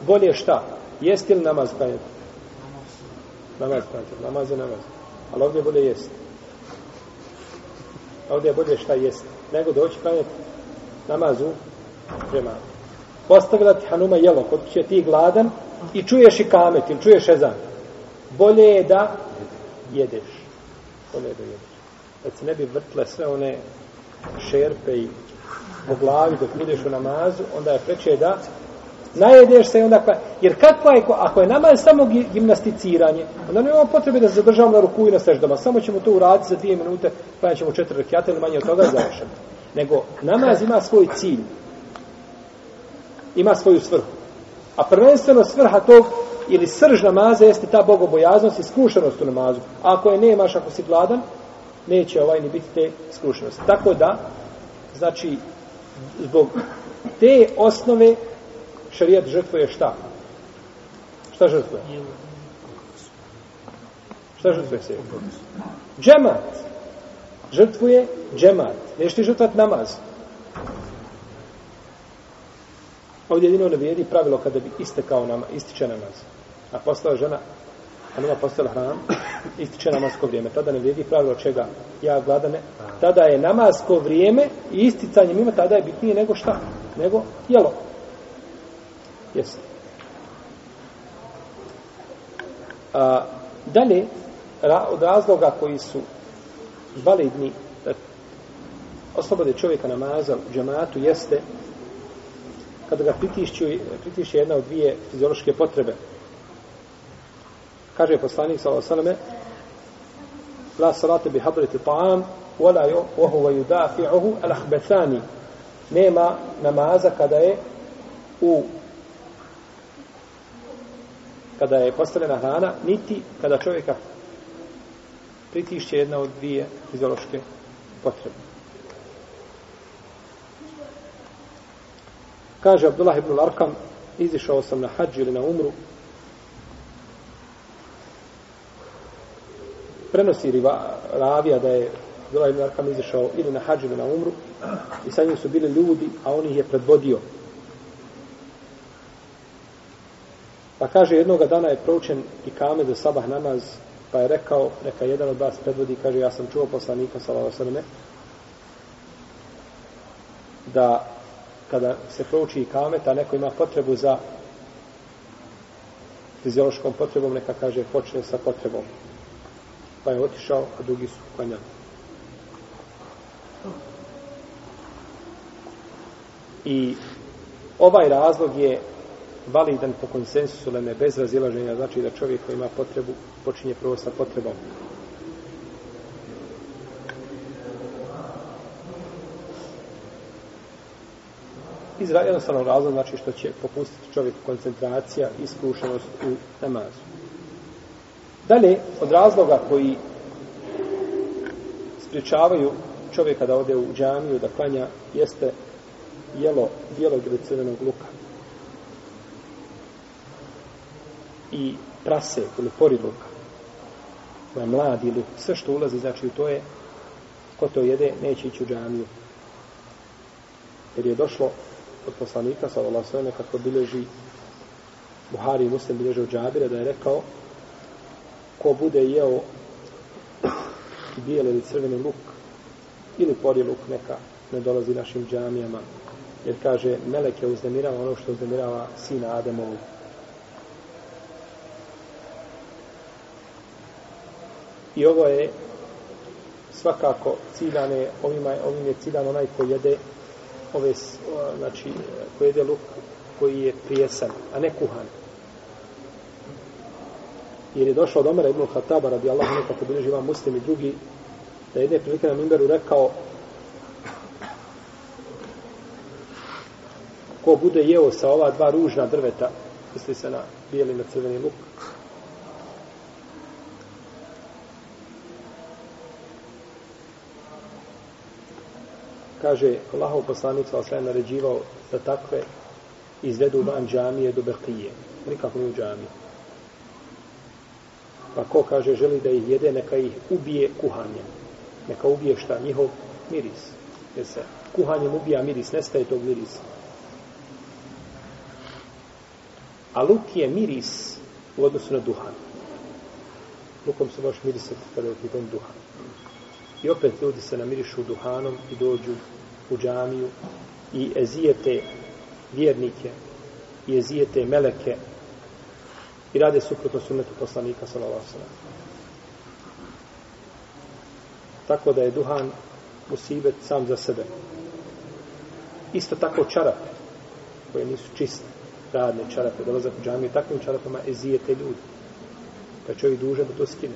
bolje šta? Jesti li namaz klanjati? Namaz klanjati. Namaz je namaz. Ali ovdje bolje jesti ovdje je bolje šta jest, nego doći klanjati namazu džema. Postavila ti Hanuma jelo, kod će ti gladan i čuješ i kamet, ili čuješ ezan. Bolje je da jedeš. Bolje je da jedeš. Da se ne bi vrtle sve one šerpe i po glavi dok budeš u namazu, onda je preče da najedeš se i onda pa, jer kakva je ako je namaz samo gimnasticiranje onda nema potrebe da zadržavamo na ruku i na seždama samo ćemo to uraditi za dvije minute pa ćemo četiri rekiata ili manje od toga završiti. nego namaz ima svoj cilj ima svoju svrhu. A prvenstveno svrha tog ili srž namaza jeste ta bogobojaznost i skrušenost u namazu. A ako je nemaš ako si gladan neće ovaj ni biti te skrušenosti. Tako da znači zbog te osnove šarijat žrtvuje šta? Šta žrtvuje? Šta žrtvuje se? Džemat. Žrtvuje džemat. Neš ti žrtvat namaz. Ovdje jedino ne vrijedi pravilo kada bi istekao nama, ističe namaz. A postala žena, a nema postala hram, [coughs] ističe namasko vrijeme. Tada ne vrijedi pravilo čega? Ja gladane. Tada je namasko vrijeme i isticanje mimo tada je bitnije nego šta? Nego jelo. Jeste. A, dalje, ra, od razloga koji su validni, da, oslobode čovjeka namaza u džematu jeste kada ga pritišće, pritišće jedna od dvije fiziološke potrebe. Kaže poslanik sallallahu alejhi La salate bi hadrati ta'am wala wa huwa yudafi'uhu al-akhbathani. Nema namaza kada je u kada je postavljena hrana, niti kada čovjeka pritišće jedna od dvije fiziološke potrebe. Kaže Abdullah ibn Larkam, izišao sam na hađ ili na umru, prenosi riva, ravija da je Abdullah ibn Larkam izišao ili na hađ ili na umru i sa njim su bili ljudi, a on ih je predvodio. Pa kaže, jednoga dana je proučen i kame za sabah namaz, pa je rekao, neka jedan od vas predvodi, kaže, ja sam čuo poslanika, sallallahu sallam, da kada se prouči i kamet, a neko ima potrebu za fiziološkom potrebom, neka kaže počne sa potrebom. Pa je otišao, a drugi su klanjali. I ovaj razlog je validan po konsensusu, leme bez razilaženja, znači da čovjek koji ima potrebu počinje prvo sa potrebom. iz jednostavnog razloga znači što će popustiti čovjek koncentracija i iskušenost u namazu. Dalje, od razloga koji spriječavaju čovjeka da ode u džamiju, da klanja, jeste jelo bijelog ili crvenog luka. I prase ili pori. Na mladi luk. Sve što ulazi, znači u to je ko to jede, neće ići u džamiju. Jer je došlo od poslanika, sallallahu alejhi kako bileži Buhari i Muslim bileže od Džabira, da je rekao ko bude jeo bijeli ili crveni luk ili poriluk neka ne dolazi našim džamijama jer kaže Melek je uznemirava ono što uznemirava sina Ademovu i ovo je svakako ciljane ovima, ovim je ciljan onaj ko jede ove, znači, koji jede luk koji je prijesan, a ne kuhan. Jer je došao od Omara ibn Khattaba, radi Allah, kako bilježi vam muslim i drugi, da jedne prilike na Mimberu rekao ko bude jeo sa ova dva ružna drveta, misli se na bijeli na crveni luk, kaže Allahov poslanik sa osvijem naređivao da takve izvedu van džamije do Bekije. Nikako nije u džamiji. Pa ko kaže želi da ih jede, neka ih ubije kuhanjem. Neka ubije šta? Njihov miris. Jer se kuhanjem ubija miris, nestaje tog mirisa. A luk je miris u odnosu na duhan. Lukom se baš mirisati kada je u pitanju duhan. I opet ljudi se namirišu duhanom i dođu u džamiju i ezijete vjernike i ezijete meleke i rade suprotno sunnetu poslanika sallallahu Tako da je duhan musibet sam za sebe. Isto tako čarape koje nisu čiste, radne čarape, dolazak u džamiju, takvim čarapama ezijete ljudi. Pa čovjek duže da to skine.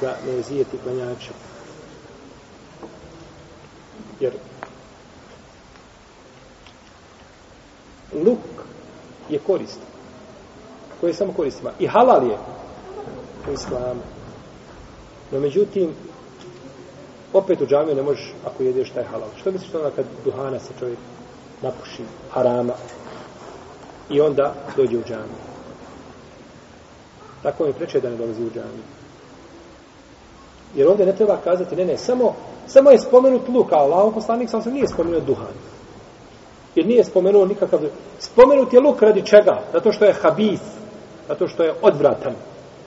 Da ne zijeti klanjača. Jer luk je korist. Koji je samo koristima. I halal je u islamu. No međutim, opet u džamiju ne možeš ako jedeš taj halal. Što misliš onda kad duhana se čovjek napuši harama i onda dođe u džamiju? Tako mi preče da ne dolazi u džamiju. Jer ovdje ne treba kazati, ne, ne, samo, samo je spomenut luk, a Allahom poslanik sam se nije spomenuo duhan. Jer nije spomenuo nikakav... Spomenut je luk radi čega? Zato što je habis, zato što je odvratan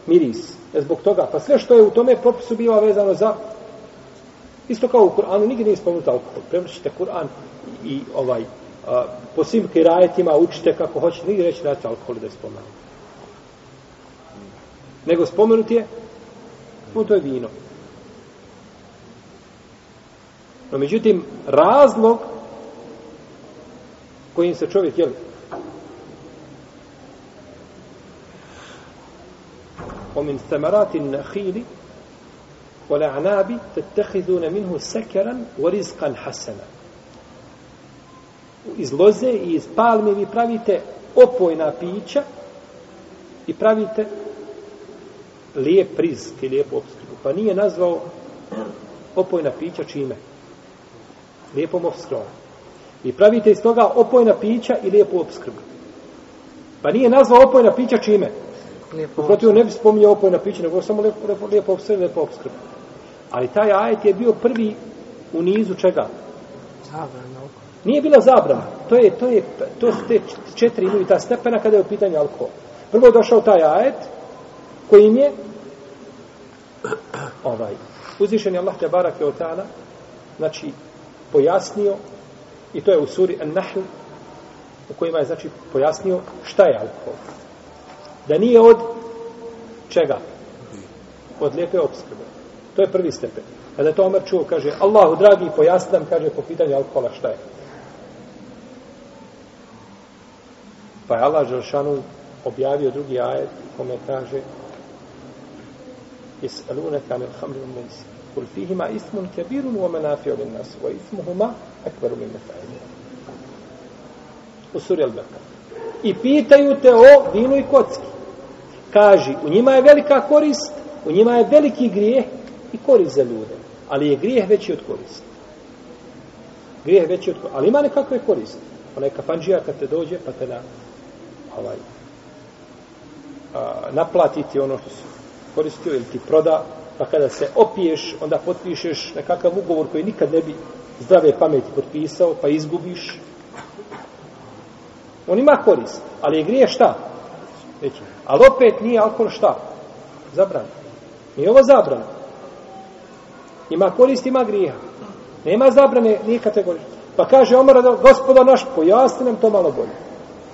miris. E zbog toga. Pa sve što je u tome propisu biva vezano za... Isto kao u Kur'anu, nigdje nije spomenut alkohol. Prevršite Kur'an i ovaj... A, po svim kirajetima učite kako hoćete, nigdje reći da alkohol da je spomenut. Nego spomenut je No, to je vino. No, međutim, razlog kojim se čovjek, jel, ومن ثمرات النخيل والأعناب تتخذون منه سكرا ورزقا حسنا iz loze i iz palme vi pravite opojna pića i pravite lijep rizk i lijepu obskrbu. Pa nije nazvao opojna pića čime? Lijepom obskrbom. Vi pravite iz toga opojna pića i lijepu obskrbu. Pa nije nazvao opojna pića čime? Lijepo. Uprotiv ne bi spominjao opojna pića, nego samo lijepo, lijepo, lijepo obskrbu, lijepo obskrbu. Ali taj ajet je bio prvi u nizu čega? Zabrana. Nije bila zabrana. To je to je to su te četiri ili ta stepena kada je u pitanju alkohol. Prvo je došao taj ajet kojim je ovaj uzvišeni Allah te barake od znači pojasnio i to je u suri An-Nahl u kojima je znači pojasnio šta je alkohol. Da nije od čega? Od lijepe obskrbe. To je prvi stepen. Kada je to Omer čuo, kaže, Allahu dragi, pojasni nam, kaže, po pitanju alkohola, šta je? Pa je Allah Želšanu objavio drugi ajet u kome kaže Is'alunaka anil khamri wal maisir kul fihima ismun kabirun wa manafi'u lin nas wa ismuhuma akbaru min naf'ihima u suri Al-Baqara i pitaju te o vinu i kocki. Kaži u njima je velika korist u njima je veliki grijeh i korist za ljude. Ali je grijeh veći od koristi. Grijeh veći od koristi. Ali ima nekakve koristi. Onaj kafanđija kad te dođe pa te na ovaj a, naplatiti ono što si koristio ili ti proda, pa kada se opiješ, onda potpišeš nekakav ugovor koji nikad ne bi zdrave pameti potpisao, pa izgubiš. On ima korist, ali je grije šta? Veći. Ali opet nije alkohol šta? Zabran. Nije ovo zabran. Ima korist, ima grija. Nema zabrane, nije kategorija. Pa kaže Omar, gospodo naš, pojasni nam to malo bolje.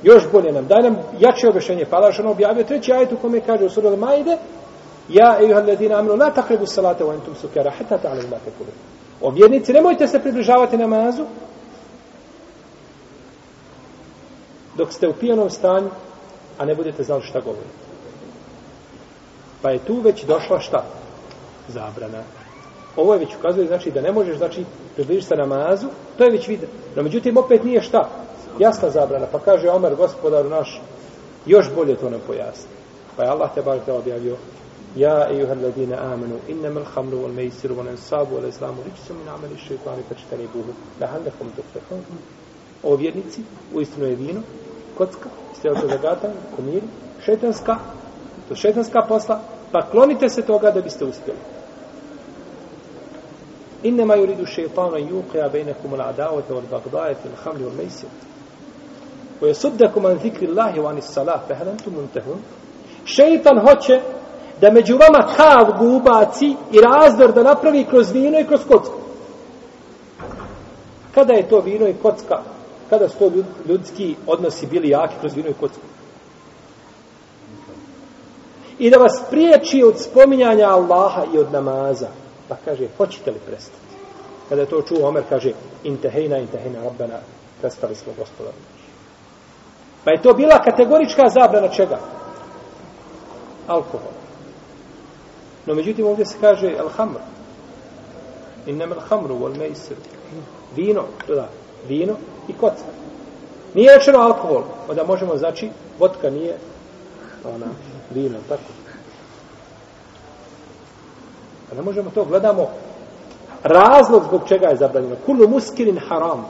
Još bolje nam, daj nam jače objašnjenje. Pa Allah objavio treći ajet u kome kaže u suru Majde, Ja, ejuha alladina amanu, la takrebu salate wa entum sukara, hata ta'lamu ma tekulu. O vjernici, nemojte se približavati namazu, dok ste u pijanom stanju, a ne budete znali šta govorite. Pa je tu već došla šta? Zabrana. Ovo je već ukazuje, znači, da ne možeš, znači, približiti se namazu, to je već vidio. No, međutim, opet nije šta? Jasna zabrana. Pa kaže Omer, gospodaru naš, još bolje to nam pojasni. Pa je Allah te bar te objavio يا أيها الذين آمنوا إنما الخمر والميسر والأنصاب والأزلام رجس من عمل الشيطان فاجتنبوه لعلكم تفلحون O vjernici, uistinu je vino, kocka, strelca za gata, komir, šetanska, to šetanska posla, pa klonite se toga da biste uspjeli. Innema yuridu šeitana yuqija bejnekum al adavata wal bagdaje fil hamli wal mejsir. Wa yasuddakum an zikri Allahi wa anis salah, fa hal antum muntahun? Šeitan hoće da među vama kav ubaci i razdor da napravi kroz vino i kroz kocku. Kada je to vino i kocka? Kada su to ljudski odnosi bili jaki kroz vino i kocku? I da vas priječi od spominjanja Allaha i od namaza. Pa kaže, hoćete li prestati? Kada je to čuo, Omer kaže, intehejna, intehejna, rabbena, prestali smo gospodar. Pa je to bila kategorička zabrana čega? Alkohol. No, međutim, ovdje se kaže al-hamr. Innem al-hamru wal mejsir. Vino, da, vino i kocka. Nije rečeno alkohol, pa onda možemo znači, vodka nije ona, vino, tako. Pa ne možemo to, gledamo razlog zbog čega je zabranjeno. Kullu muskirin haram.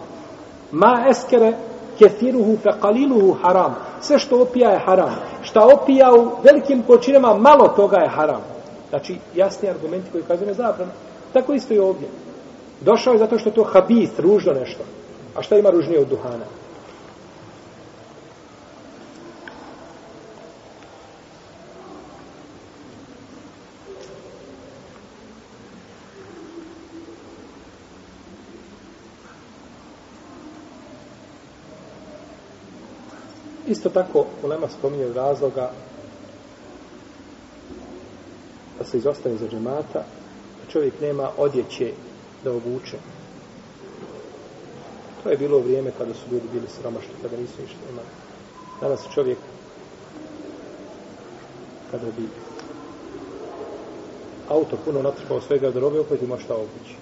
Ma eskere kethiruhu fe qaliluhu haram. Sve što opija je haram. Šta opija u velikim količinama, malo toga je haram. Znači, jasni argumenti koji kazuju na zabranu. Tako isto i ovdje. Došao je zato što je to habis, ružno nešto. A šta ima ružnije od duhana? Isto tako, Ulema spominje razloga se izostane za džemata, da čovjek nema odjeće da obuče. To je bilo vrijeme kada su ljudi bili siromašni, kada nisu ništa imali. Danas čovjek kada bi auto puno natrpao svoje garderobe, opet ima šta obući.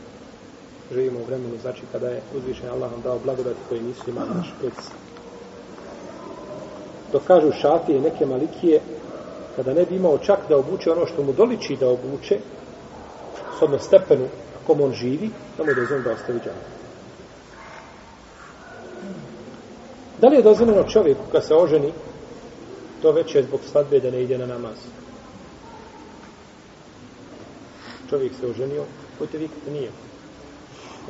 Živimo u vremenu, znači kada je uzvišen Allah nam dao blagodati koje nisu imali naši preci. Dok kažu šafije i neke malikije, kada ne bi imao čak da obuče ono što mu doliči da obuče, s stepenu kom on živi, da mu je dozvoljeno da ostavi džanu. Da li je dozvoljeno čovjeku kad se oženi, to već je zbog svadbe da ne ide na namaz? Čovjek se oženio, pojte vi kako nije.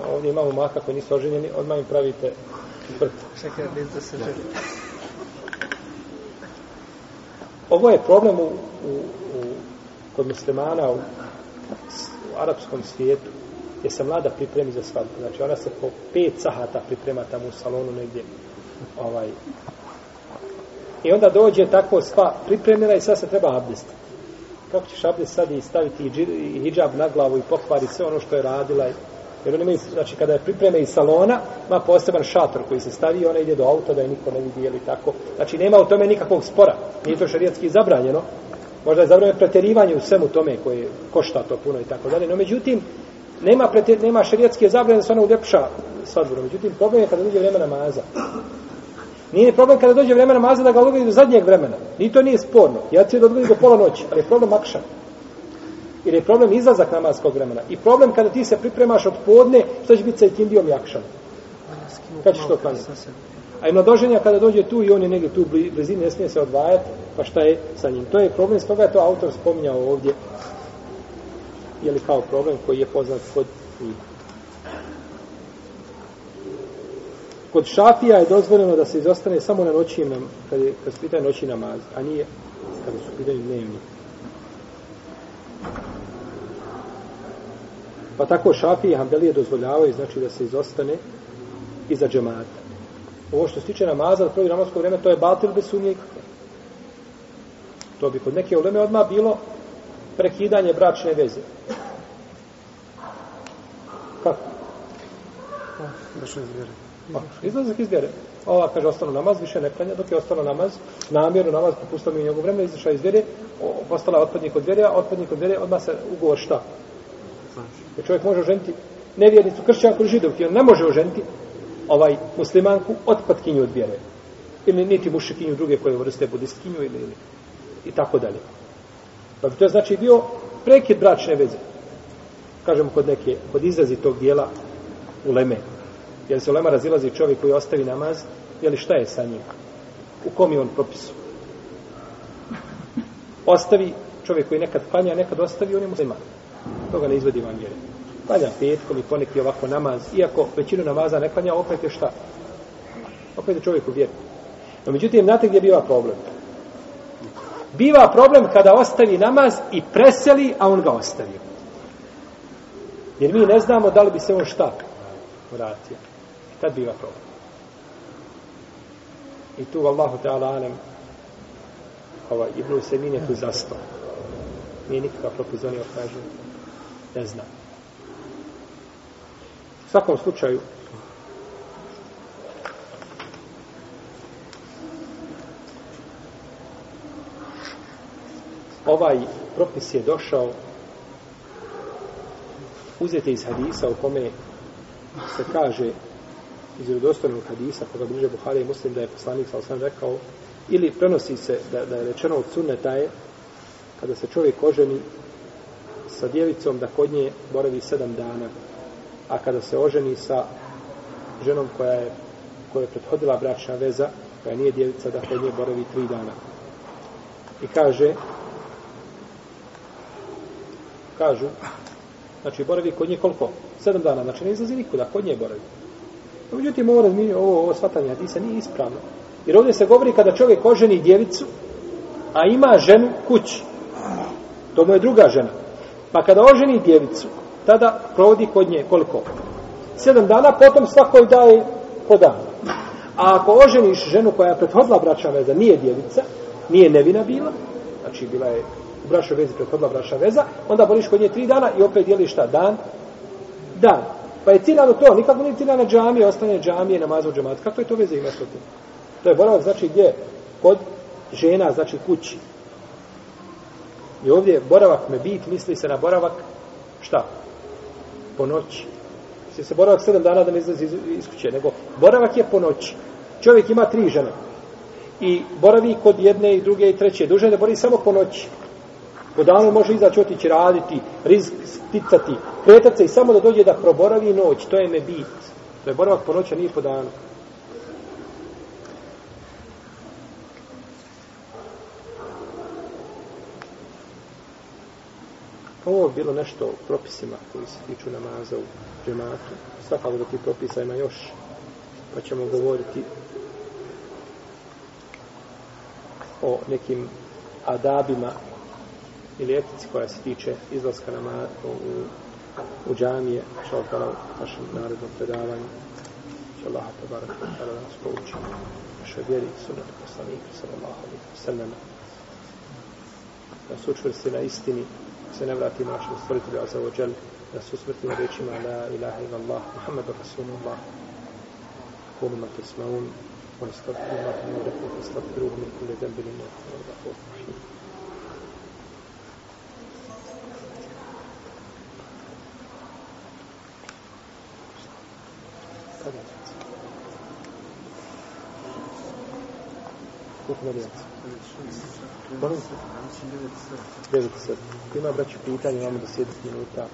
A ovdje imamo maka koji nisu oženjeni, odmah im pravite vrt. Čekaj, da se želi. Ovo je problem u, u, u, kod muslimana u, u arapskom svijetu, gdje se mlada pripremi za svadbu. Znači, ona se po pet sahata priprema tamo u salonu negdje. Ovaj. I onda dođe tako sva pripremljena i sad se treba abdestiti. Kako ćeš abdest sad i staviti i hijab na glavu i pokvari sve ono što je radila i Jer oni imaju, znači kada je pripreme iz salona, ima poseban šator koji se stavi i ona ide do auta da je niko ne vidi ili tako. Znači nema u tome nikakvog spora. Nije to šarijatski zabranjeno. Možda je zabranjeno preterivanje u svemu tome koje košta to puno i tako dalje. No međutim, nema, preter, nema šarijatske zabranje da se ona uljepša svadbu. Međutim, problem je kada dođe vreme namaza. Nije problem kada dođe vreme namaza da ga odgodi do zadnjeg vremena. Ni to nije sporno. Ja ću da odgodi do pola noći, ali je problem akšan. Jer je problem izlazak namazskog vremena. I problem kada ti se pripremaš od podne, što će biti sa ikindijom i akšan. Kad ćeš to klanjati? A i mladoženja kada dođe tu i on je negdje tu blizini, ne smije se odvajati, pa šta je sa njim? To je problem, stoga je to autor spominjao ovdje. Je li kao problem koji je poznat kod njih. Kod šafija je dozvoljeno da se izostane samo na noći, nam, kad, je, kad se pitaju noći namaz, a nije kada su pitaju dnevni. Pa tako šafije i hambelije dozvoljavaju, znači da se izostane iza džemata. Ovo što se tiče namaza, prvi namasko vreme, to je batil bez sumnje. To bi kod neke uleme odmah bilo prekidanje bračne veze. Kako? Došao iz vjere. Pa, izlazak iz vjere. Ova kaže ostalo namaz, više ne klanja, dok je ostalo namaz, namjerno namaz, popustao mi u njegovu vreme, izašao iz vjere, postala otpadnik od vjere, a otpadnik od vjere, odmah se ugovor šta? Jer čovjek može oženiti nevjernicu, kršćanku, židovki, on ne može oženiti ovaj muslimanku otpadkinju od vjere. Ili niti mušikinju druge koje vrste budistkinju ili, ili i tako dalje. Pa bi to znači bio prekid bračne veze. Kažemo kod neke, kod izrazi tog dijela u. Jer se ulema razilazi čovjek koji ostavi namaz, je li šta je sa njim? U kom je on propisu? Ostavi čovjek koji nekad klanja, nekad ostavi, on je musliman. Toga ne izvodi van vjere. Klanja petkom i poneki ovako namaz, iako većinu namaza ne klanja, opet je šta? Opet je čovjek u vjeri. No, međutim, znate gdje biva problem? Biva problem kada ostavi namaz i preseli, a on ga ostavio. Jer mi ne znamo da li bi se on šta vratio. Tad biva problem. I tu, Allahu Teala Alem, ovaj, Ibnu Semin je tu zastao. Nije nikakav propis kaže, ne znam. U svakom slučaju, ovaj propis je došao uzete iz hadisa u kome se kaže iz vjerodostojnog hadisa koga bliže Buhari i Muslim da je poslanik sa osam rekao ili prenosi se da, da je rečeno od sunneta je kada se čovjek oženi sa djevicom da kod nje boravi sedam dana. A kada se oženi sa ženom koja je koja je prethodila bračna veza koja nije djevica da kod nje boravi tri dana. I kaže kažu znači boravi kod nje koliko? sedam dana, znači ne izlazi nikuda, kod nje boravi no, međutim ovo razminje, ovo, ovo shvatanje hadisa nije ispravno jer ovdje se govori kada čovjek oženi djevicu a ima ženu kući to mu je druga žena pa kada oženi djevicu tada provodi kod nje koliko? sedam dana, potom svakoj daje po danu a ako oženiš ženu koja je prethodila braća veza, nije djevica nije nevina bila znači bila je u brašoj vezi prethodila braša veza, onda boliš kod nje tri dana i opet dijeliš šta? Dan? Dan. Pa je ciljano to, nikako nije ciljano džamije, ostane džamije, namaza u džemat. Kako je to veze ima s tim? To je boravak, znači gdje? Kod žena, znači kući. I ovdje boravak me bit, misli se na boravak, šta? Po noći. Misli se boravak sedam dana da ne izlazi iz, iz kuće, nego boravak je po noći. Čovjek ima tri žene. I boravi kod jedne i druge i treće. Duže da boravi samo po noći. Po danu može izaći otići raditi, rizik sticati, kretati se i samo da dođe da proboravi noć. To je me bit. To je boravak po noći, a nije po danu. Pa ovo je bilo nešto o propisima koji se tiču namaza u džematu. Svakako da ti propisa ima još, pa ćemo govoriti o nekim adabima ili etici koja se tiče izlaska na u, u džamije, što je kao našem narodnom predavanju. Će Allah te barak da nas pouči našoj vjeri, sunnatu poslanika, sallallahu alaihi wa sallam, da se učvrsti na istini, se ne vratimo našem stvoritelju Azza wa Jal, da se usmrtimo rečima La ilaha ila Allah, Muhammedu Rasulullah, kulu ma tesmaun, ونستغفر الله لنا ولكم فاستغفروه من كل ذنب انه هو الغفور الرحيم Koliko varijanti? Molim? 9 sad. Ima braću pitanje, imamo do 10 minuta.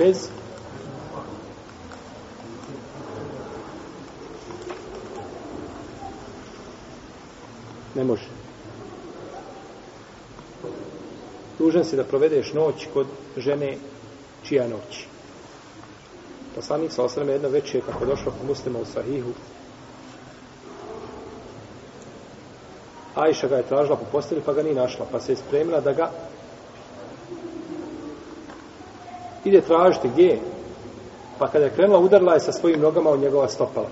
bez ne može dužan si da provedeš noć kod žene čija noć poslanik sa osreme jedno večer kako došlo kod muslima u sahihu Ajša ga je tražila po postelju pa ga nije našla pa se je spremila da ga ide tražiti gdje je. Pa kada je krenula, udarila je sa svojim nogama u njegova stopala.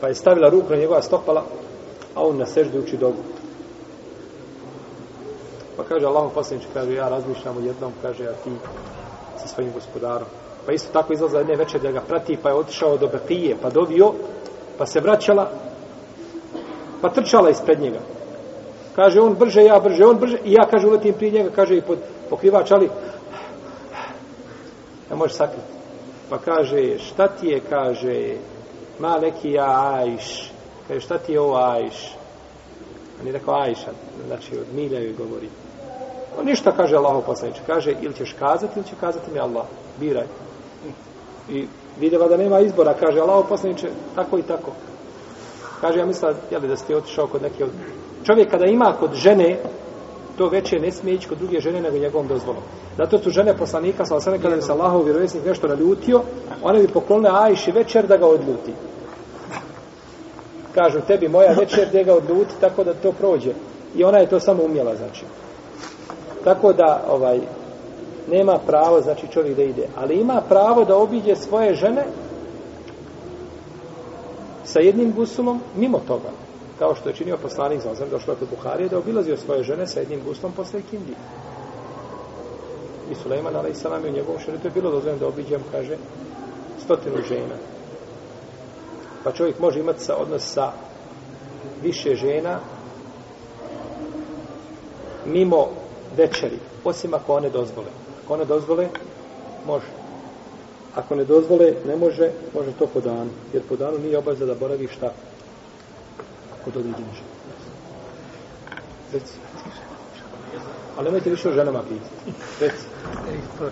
Pa je stavila ruku na njegova stopala, a on na seždi uči dogu. Kaže Allah poslanič, kaže, ja razmišljam o jednom, kaže, a ti sa svojim gospodarom. Pa isto tako izlaza jedne večer da ga prati, pa je otišao do Bekije, pa dovio, pa se vraćala, pa trčala ispred njega. Kaže, on brže, ja brže, on brže, i ja, kaže, uletim prije njega, kaže, i pod pokrivač, ali ne može sakriti. Pa kaže, šta ti je, kaže, ma neki ja ajš. Kaže, šta ti je ovo ajš? On je rekao ajša, znači od milja joj govori. On ništa kaže Allah poslaniče. Kaže, ili ćeš kazati, ili će kazati mi Allah. Biraj. I vidjeva da nema izbora. Kaže, Allah poslaniče, tako i tako. Kaže, ja mislim, jeli, da ste otišao kod neke od... Čovjek kada ima kod žene to veće ne smije ići kod druge žene nego njegovom dozvolom. Zato su žene poslanika, sa osam kada bi se Allahov vjerovjesnik nešto naljutio, one bi poklonile Ajši večer da ga odljuti. Kažu tebi moja večer gdje ga odljuti tako da to prođe. I ona je to samo umjela, znači. Tako da, ovaj, nema pravo, znači čovjek da ide. Ali ima pravo da obiđe svoje žene sa jednim gusulom mimo toga kao što je činio poslanik za ozem, došlo je kod Buharije, da obilazio svoje žene sa jednim guslom posle ikindi. I Sulejman, ali i salam, u njegovom šeretu je bilo dozvoljeno da obiđem, kaže, stotinu žena. Pa čovjek može imati sa odnos sa više žena mimo večeri, osim ako one dozvole. Ako one dozvole, može. Ako ne dozvole, ne može, može to po danu. Jer po danu nije obaveza da boravi šta kod određenih žena. Reci. Ali nemojte više o ženama pitati. Reci. To,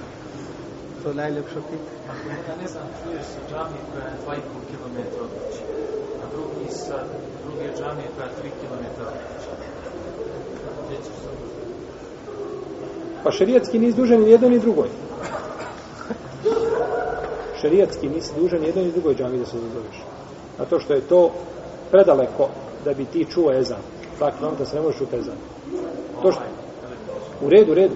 to najljepše pitanje. Ja ne znam, čuješ sa džami koja je 2,5 km od kuće, a drugi sa druge džami koja je 3 km od kuće. Gdje ćeš se Pa šerijatski nisi dužan ni jedno ni drugoj. Šerijatski nisi dužan ni jedno ni drugoj džami da se zazoveš. Zato što je to predaleko da bi ti čuo ezan. Dakle, da se ne možeš čuti ezan. To što, u redu, u redu.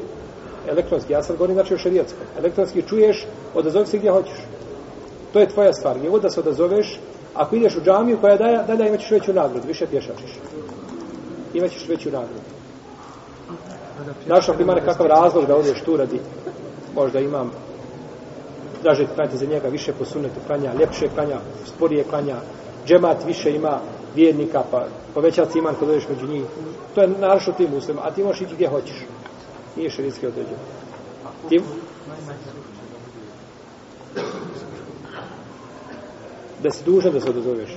Elektronski, ja sad govorim znači o šerijatskom. Elektronski čuješ, odazovi se gdje hoćeš. To je tvoja stvar. Nije da se odazoveš, ako ideš u džamiju koja daje, da da imaćeš veću nagradu, više pješačiš. Imaćeš veću nagradu. Znaš ako ima nekakav razlog da odeš tu radi, možda imam draže klanjati za njega, više posunetu klanja, ljepše klanja, sporije klanja, džemat više ima vjernika, pa poveća se iman kad odeš među njih. To je naravno tim muslim, a ti možeš ići gdje hoćeš. Nije širijski određen. Ti... Da si dužan da se odozoveš.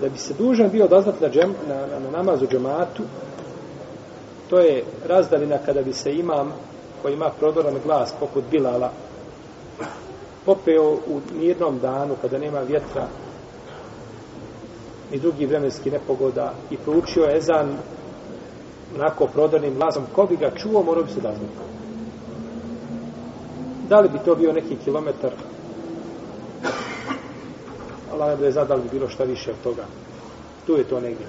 Da bi se dužan bio odazvati na, džem, na, na, na namazu džematu, to je razdalina kada bi se imam koji ima prodoran glas poput Bilala popeo u mirnom danu kada nema vjetra ni drugi vremenski nepogoda i proučio ezan onako prodornim glasom ko bi ga čuo morao bi se odazvati da li bi to bio neki kilometar Allah ne bude zadal bi bilo šta više od toga. Tu je to negdje.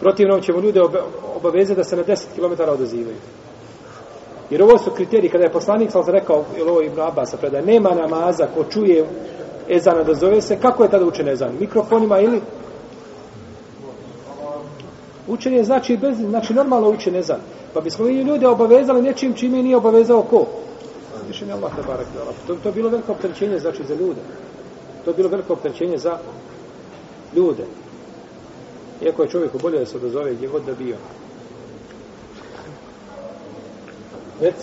Protivno ćemo ljude obavezati da se na 10 km odazivaju. Jer ovo su kriteriji, kada je poslanik sam rekao, ili ovo Ibn Abbas predaje, nema namaza ko čuje ezana da zove se, kako je tada učen ezan? Mikrofonima ili? Učenje znači, bez, znači normalno učen ezan. Pa bismo i ljude obavezali nečim čime nije obavezao ko? Uzvišen je Allah te barak da to, to je bilo veliko opterećenje znači za ljude. To je bilo veliko opterećenje za ljude. Iako je čovjeku bolje da se odazove gdje god da bio. Već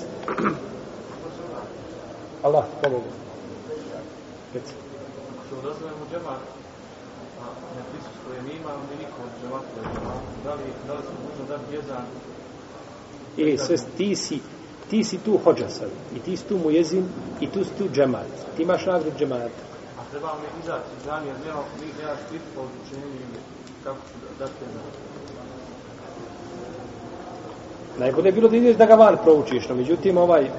Allah pomogu. Već što odazovemo džemat na prisustvo je nima ali niko od džemata da li, da li smo dužno dati jezan? I sve ti si ti si tu hođa sad, i ti si tu mujezin, i tu si tu džemat. Ti imaš nagrad džemata. A treba mi izaći iz džamije, nema, nema štit po učenju, kako ću da dati na... Najbolje je bilo da ideš da ga van proučiš, no međutim, ovaj,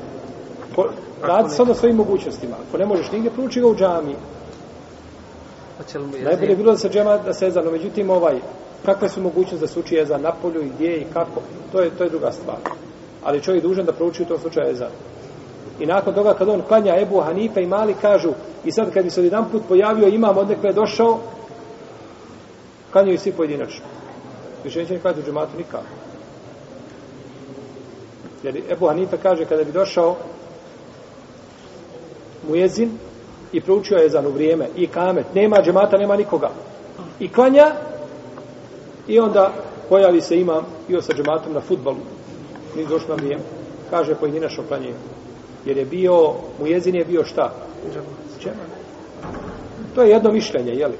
ko, radi sad o svojim mogućnostima. Ako ne možeš nigdje, prouči ga u džami. Najbolje je bilo da se džema da se no međutim, ovaj, kakve su mogućnosti da se uči jezan na polju i gdje i kako, to je, to je druga stvar ali čovjek dužan da prouči u tom slučaju ezan. I nakon toga kad on klanja Ebu Hanife i Mali kažu i sad kad bi se jedan put pojavio imam od je došao klanjaju svi pojedinačno. Više neće nekada u džematu nikako. Jer Ebu Hanife kaže kada bi došao mujezin i proučio je u vrijeme i kamet, nema džemata, nema nikoga. I klanja i onda pojavi se imam i sa džematom na futbalu nije došlo na vrijeme. Kaže pojedinačno klanje. Jer je bio, mu jezin je bio šta? Čema? To je jedno mišljenje, jeli?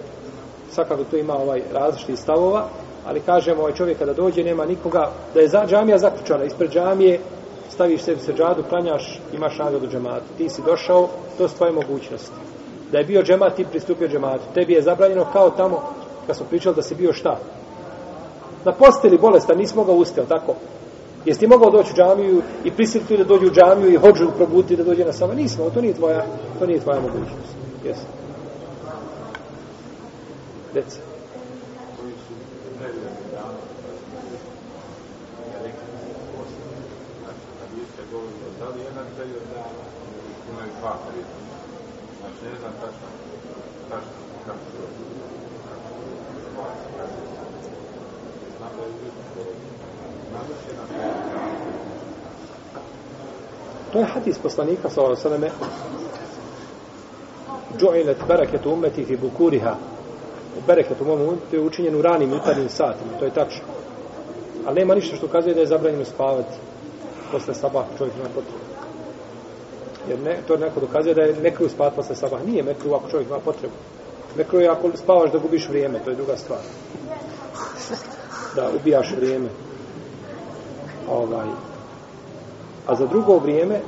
Svakako tu ima ovaj različiti stavova, ali kažemo ovaj čovjek kada dođe, nema nikoga, da je za, džamija zaključana, ispred džamije, staviš sebi se džadu, klanjaš, imaš nagradu džematu. Ti si došao, to su tvoje mogućnosti. Da je bio džemat, ti pristupio džematu. Tebi je zabranjeno kao tamo, kad smo pričali da si bio šta? Na posteli bolestan, nisi mogao usteo, tako? Jesi ti mogao doći u džamiju i prisiliti da dođe u džamiju i hođu probuti da dođe na sama? Nismo, to nije tvoja, to nije tvoja mogućnost. Jesi. Deci. Znači, ne znam tačno, tačno, kako se Znam da je To je hadis poslanika sa ovog sveme Džu'ilet bereketu umeti fi bukuriha Bereketu mom umeti je učinjen u ranim jutarnjim satima, to je tačno. Ali nema ništa što kazuje da je zabranjeno spavati posle sabah čovjek ima potrebu. Jer ne, to neko dokazuje da je mekru spavati posle sabah. Nije mekru ako čovjek ima potrebu. Mekru je ako spavaš da gubiš vrijeme, to je druga stvar. Da ubijaš vrijeme ovaj a za drugo vrijeme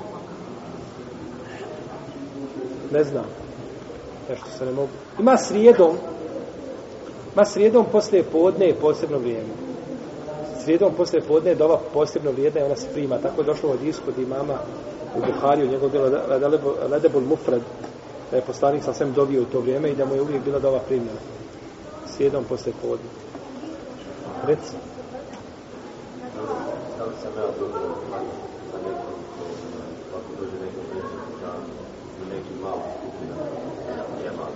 ne znam nešto se ne mogu ima srijedom ima srijedom poslije podne je posebno vrijeme srijedom poslije podne je dova posebno vrijedna i ona se prima. Tako je došlo od iskod imama u Buhariju, njegov bilo Ledebul Mufred, da je poslanik sa svem dobio u to vrijeme i da mu je uvijek bila dova primljena. Srijedom poslije podne. Reci. Da li sam ja dobro sa nekom, ako dođe neko vječno u neki malo skupina nema,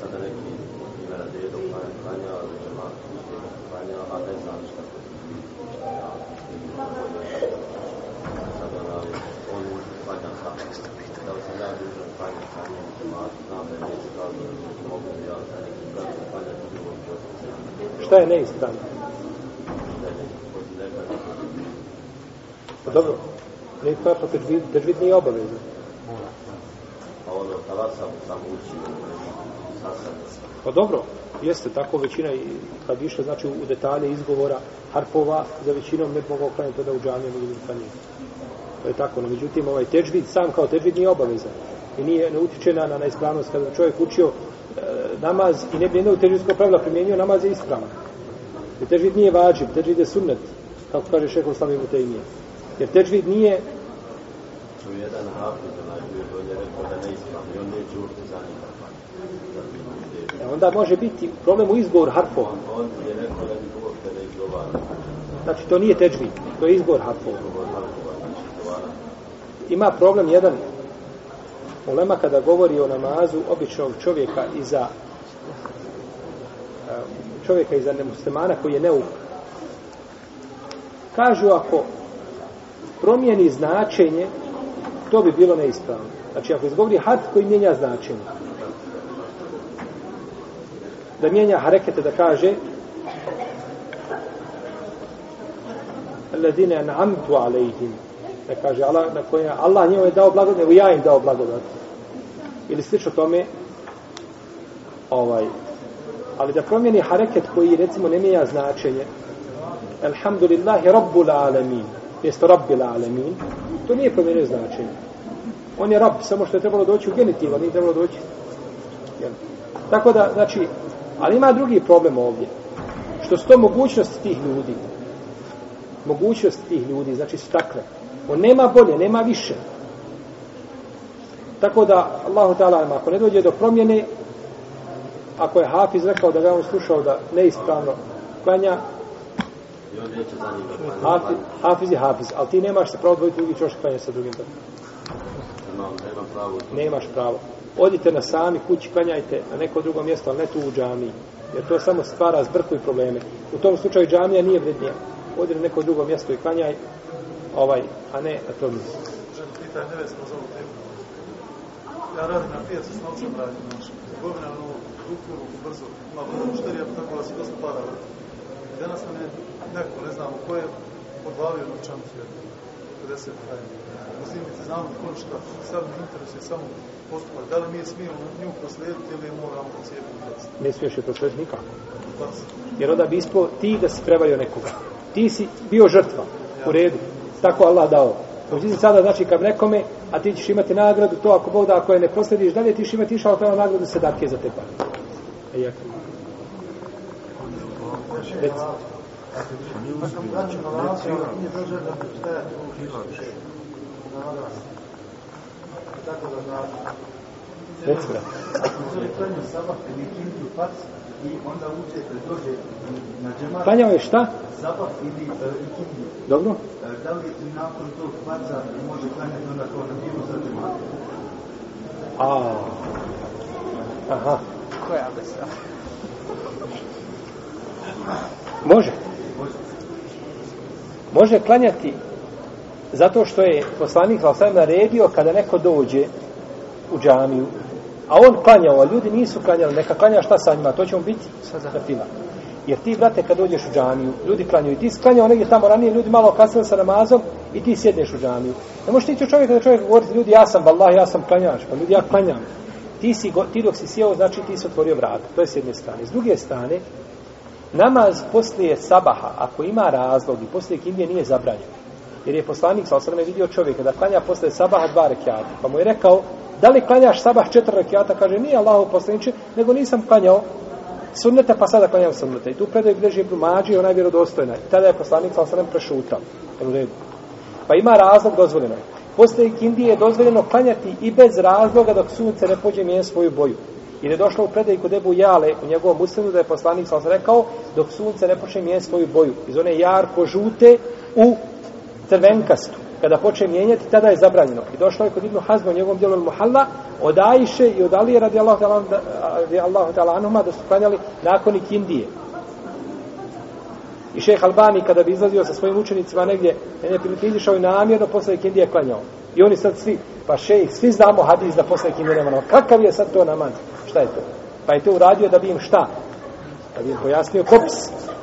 sada neki primjera djedo klanja, klanja, ali nema klanja, a ne znam šta to sada na on klanja sam. Da li sam ja dužan klanja sa njim, znam da je neispravno, mogu li ja sa nekim. Šta je neispravno? Je ne Pa dobro, nije to pa težvid, težvid nije obavezan. a ono, tada sam sam učio, Pa dobro, jeste tako većina i kad bi išlo znači u detalje izgovora harpova za većinom ne bi mogao klanjati tada u džamiju ili u klanjinu. To je tako, no međutim ovaj težvid sam kao težvid nije obavezan. I nije, ne utiče na, na, na ispravnost kada čovjek učio e, namaz i ne bi jednog težvidskog pravila primijenio, namaz je ispravan. Jer težvid nije vađib, težvid je sunnet, kako kaže šehol sami u. Jer težvid nije, je jedan hafiz, onaj bio dolje rekao da ne ispravno, i on neće urti za njim e, onda može biti problem u izgovoru harpova. On je rekao da bi uopšte ne izgovara, Znači to nije težvid, to je izgovor harpova. izgovor Harkova, znači izgovara. ima problem jedan ulema kada govori o namazu običnog čovjeka iza e, čovjeka iza nemuslimana koji je neuk kažu ako promijeni značenje to bi bilo neispravno. Znači ako izgovori harf koji mijenja značenje da mijenja harekete da kaže alladine an'amtu alejhim da kaže Allah na koje Allah njemu je dao blagodat, nego ja im dao blagodat. Ili slično tome ovaj ali da promijeni hareket koji recimo ne mijenja značenje. Alhamdulillahi Rabbul Alamin jeste Rabbil Alamin to nije promijenio značenje. On je Rab, samo što je trebalo doći u genitiv, a nije trebalo doći jel? tako da, znači ali ima drugi problem ovdje što su to mogućnosti tih ljudi. Mogućnosti tih ljudi, znači su takve. On nema bolje, nema više. Tako da Allahu ta'ala ako ne dođe do promjene ako je Hafiz rekao da ga on slušao da neispravno klanja I on neće za njim da klanja, Hafiz, Hafiz je Hafiz ali ti nemaš se pravo dvojiti drugi čošak klanja sa drugim nemam, pravo nemaš pravo odite na sami kući, klanjajte na neko drugo mjesto, ali ne tu u džamiji jer to samo stvara zbrku i probleme u tom slučaju džamija nije vrednija odi na neko drugo mjesto i klanjaj ovaj, a ne na to mjesto. Pita ne nevezano za ovu temu. Ja radim na pijacu s novcem radim, znači. Govina ono, ruku, ruku, brzo, malo mušterija, tako da se dosta para vrti. Danas nam je neko, ne znamo ko je, odvalio novčanicu jednu. 50 tajni. Uzimite, znamo ko šta. Sad me interesuje samo postupak. Da li mi je smijemo nju proslijediti ili je moramo cijepiti vlast? ne smiješ je proslediti nikako jer onda bi ispao ti da si prevario nekoga ti si bio žrtva u redu tako Allah dao Međutim, sada znači kad nekome, a ti ćeš imati nagradu, to ako Bog da, ako je ne proslediš dalje, ti ćeš imati išao prema nagradu sedatke za te pare. E, jak? Reci. Klanjao je šta? Sabah ili e, ikindi. Dobro? Da li i nakon tog faca može klanjati onda kao na bilo za džemat? A. Aha. Koja besra? Može. Može klanjati zato što je poslanik Lasam naredio kada neko dođe u džamiju, a on klanjao, a ljudi nisu klanjali, neka klanja šta sa njima, to će mu biti na fila. Jer ti, brate, kad dođeš u džamiju, ljudi klanjaju, ti si klanjao negdje tamo ranije, ljudi malo kasnili sa namazom i ti sjedneš u džamiju. Ne možeš tići u čovjeka da čovjek govoriti, ljudi, ja sam, vallah, ja sam klanjač, pa ljudi, ja klanjam. Ti, si, ti dok si sjeo, znači ti si otvorio vrata. To je s jedne strane. S druge strane, namaz poslije sabaha, ako ima razlog i poslije kindije nije zabranjen. Jer je poslanik sa osrme vidio čovjeka da klanja poslije sabaha dva rekiata. Pa mu je rekao, da li klanjaš sabah četiri rekiata? Kaže, nije Allahu poslaniče, nego nisam klanjao sunneta, pa sada klanjam sunnete. I tu predaju gdje Ibn Mađi, ona je vjerodostojna. I tada je poslanik sa osrme prešutao. U redu? Pa ima razlog dozvoljeno. Poslije Posle ikindije je dozvoljeno klanjati i bez razloga dok sunce ne pođe mijen svoju boju. Jer je došlo u predaj kod Ebu Jale u njegovom muslimu da je poslanik sam rekao dok sunce ne počne mijenjati svoju boju. Iz one jarko žute u crvenkastu. Kada počne mijenjati, tada je zabranjeno. I došlo je kod Ibnu Hazma u njegovom dijelu Muhalla od Ajše i od Alije radi Allah ta'ala anuma ta'ala da su klanjali nakon Indije. I šeh Albani kada bi izlazio sa svojim učenicima negdje, ne prilike izišao i namjerno posle ikindije klanjao. I oni sad svi, pa šejh, svi znamo hadis da posle ikindije nema namaz. Kakav je sad to namaz? Šta je to? Pa je to uradio da bi im šta? Da bi im pojasnio kopis.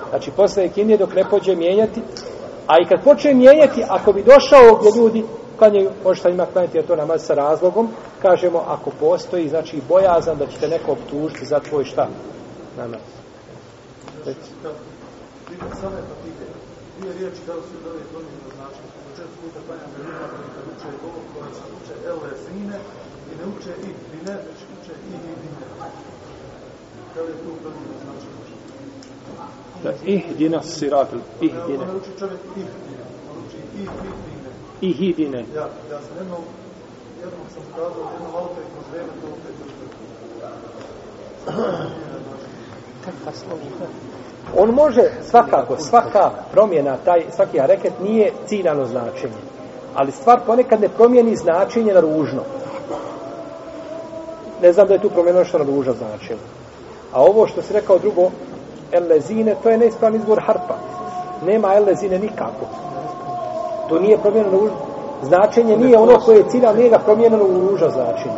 Znači posle ikindije dok ne pođe mijenjati, a i kad počne mijenjati, ako bi došao ovdje ljudi klanjaju, šta ima klanjati jer to namaz sa razlogom, kažemo ako postoji, znači bojazan da ćete neko optužiti za tvoj šta? Namaz. Reći. Nije riječ da li su da li je promjeno značno. Po često puta klanjam da ljudima koji uče ovo, koji se uče ele zine i ne uče i ne, već uče i i i. Da tu promjeno značenje? Da ihdina siratul, ihdina. On uči čovjek i dine. On uči i i dine. Ihidine. Ja, ja sam jednom, jednom sam kazao, jednom auto i kroz vreme to opet uče. Kakva složina. On može svakako, svaka promjena, taj, svaki hareket nije ciljano značenje. Ali stvar ponekad ne promijeni značenje na ružno. Ne znam da je tu promijenilo što na ružno značenje. A ovo što se rekao drugo, elezine, to je neispravan izbor harpa. Nema elezine nikako. To nije promijenjeno u značenje, nije ono koje je cilja, nije ga promijenjeno u ruža značenje.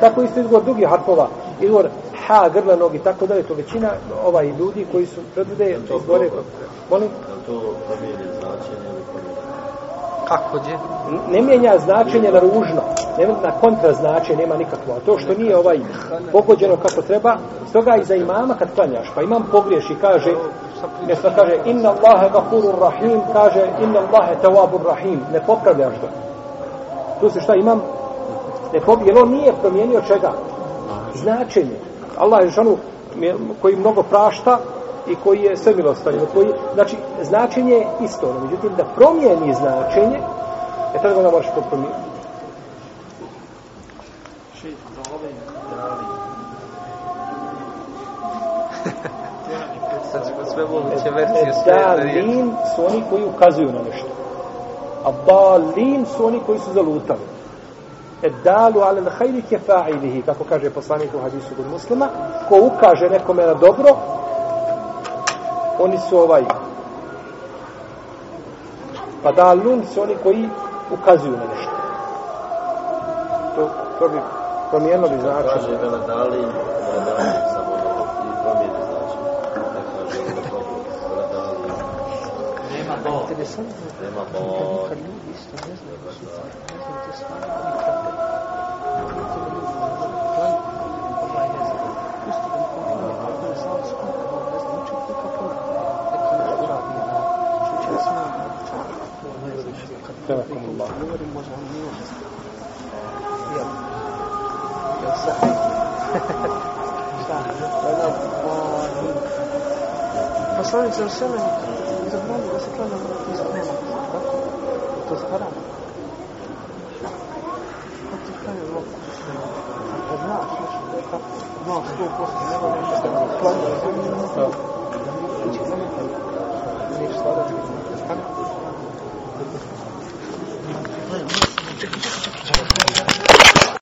Tako isto izgovor drugih harpova, izgovor ha, grlenog i tako dalje, to većina ovaj ljudi koji su predvode izgore, molim, li to promijeni značenje ili promijeni? Kako je? ne mijenja značenje na ružno, ne, na kontra značenje nema nikakvo, a to što nije ovaj pogođeno kako treba, stoga i za imama kad klanjaš, pa imam pogriješi, kaže, mjesto kaže, inna Allahe gafurur rahim, kaže, inna Allahe tawabur rahim, ne popravljaš to. Tu se šta imam? Ne popravljaš, jer on nije promijenio čega? Značenje. Allah je žanu koji mnogo prašta i koji je sve. Koji, znači, značenje je isto. No, međutim, da promijeni značenje, je tada ga možeš to promijeniti. Šejh, za ove dali. [laughs] Sad ćemo sve moguće versije sve. Dalin su oni koji ukazuju na nešto. A dalin su oni koji su zalutali. E dalu ale na hajri ke fa'ilihi, kako kaže poslanik u hadisu kod muslima, ko ukaže nekome na dobro, oni su ovaj pa dalun su oni koji ukazuju na nešto. To, to bi promijenilo bi Kaže značenje. vele dali, vele dali samo i promijeni značenje. Ne kaže vele dobro, vele dali, Nema bol. Interesantno je nema bo, šta ona poslanik sa sebe zabranio da se klanja iz nema to je haram kako se klanja mogu kad znaš nešto kako znaš sto posto nema nešto da klanja Da. Znači, Čekaj, čekaj, čekaj.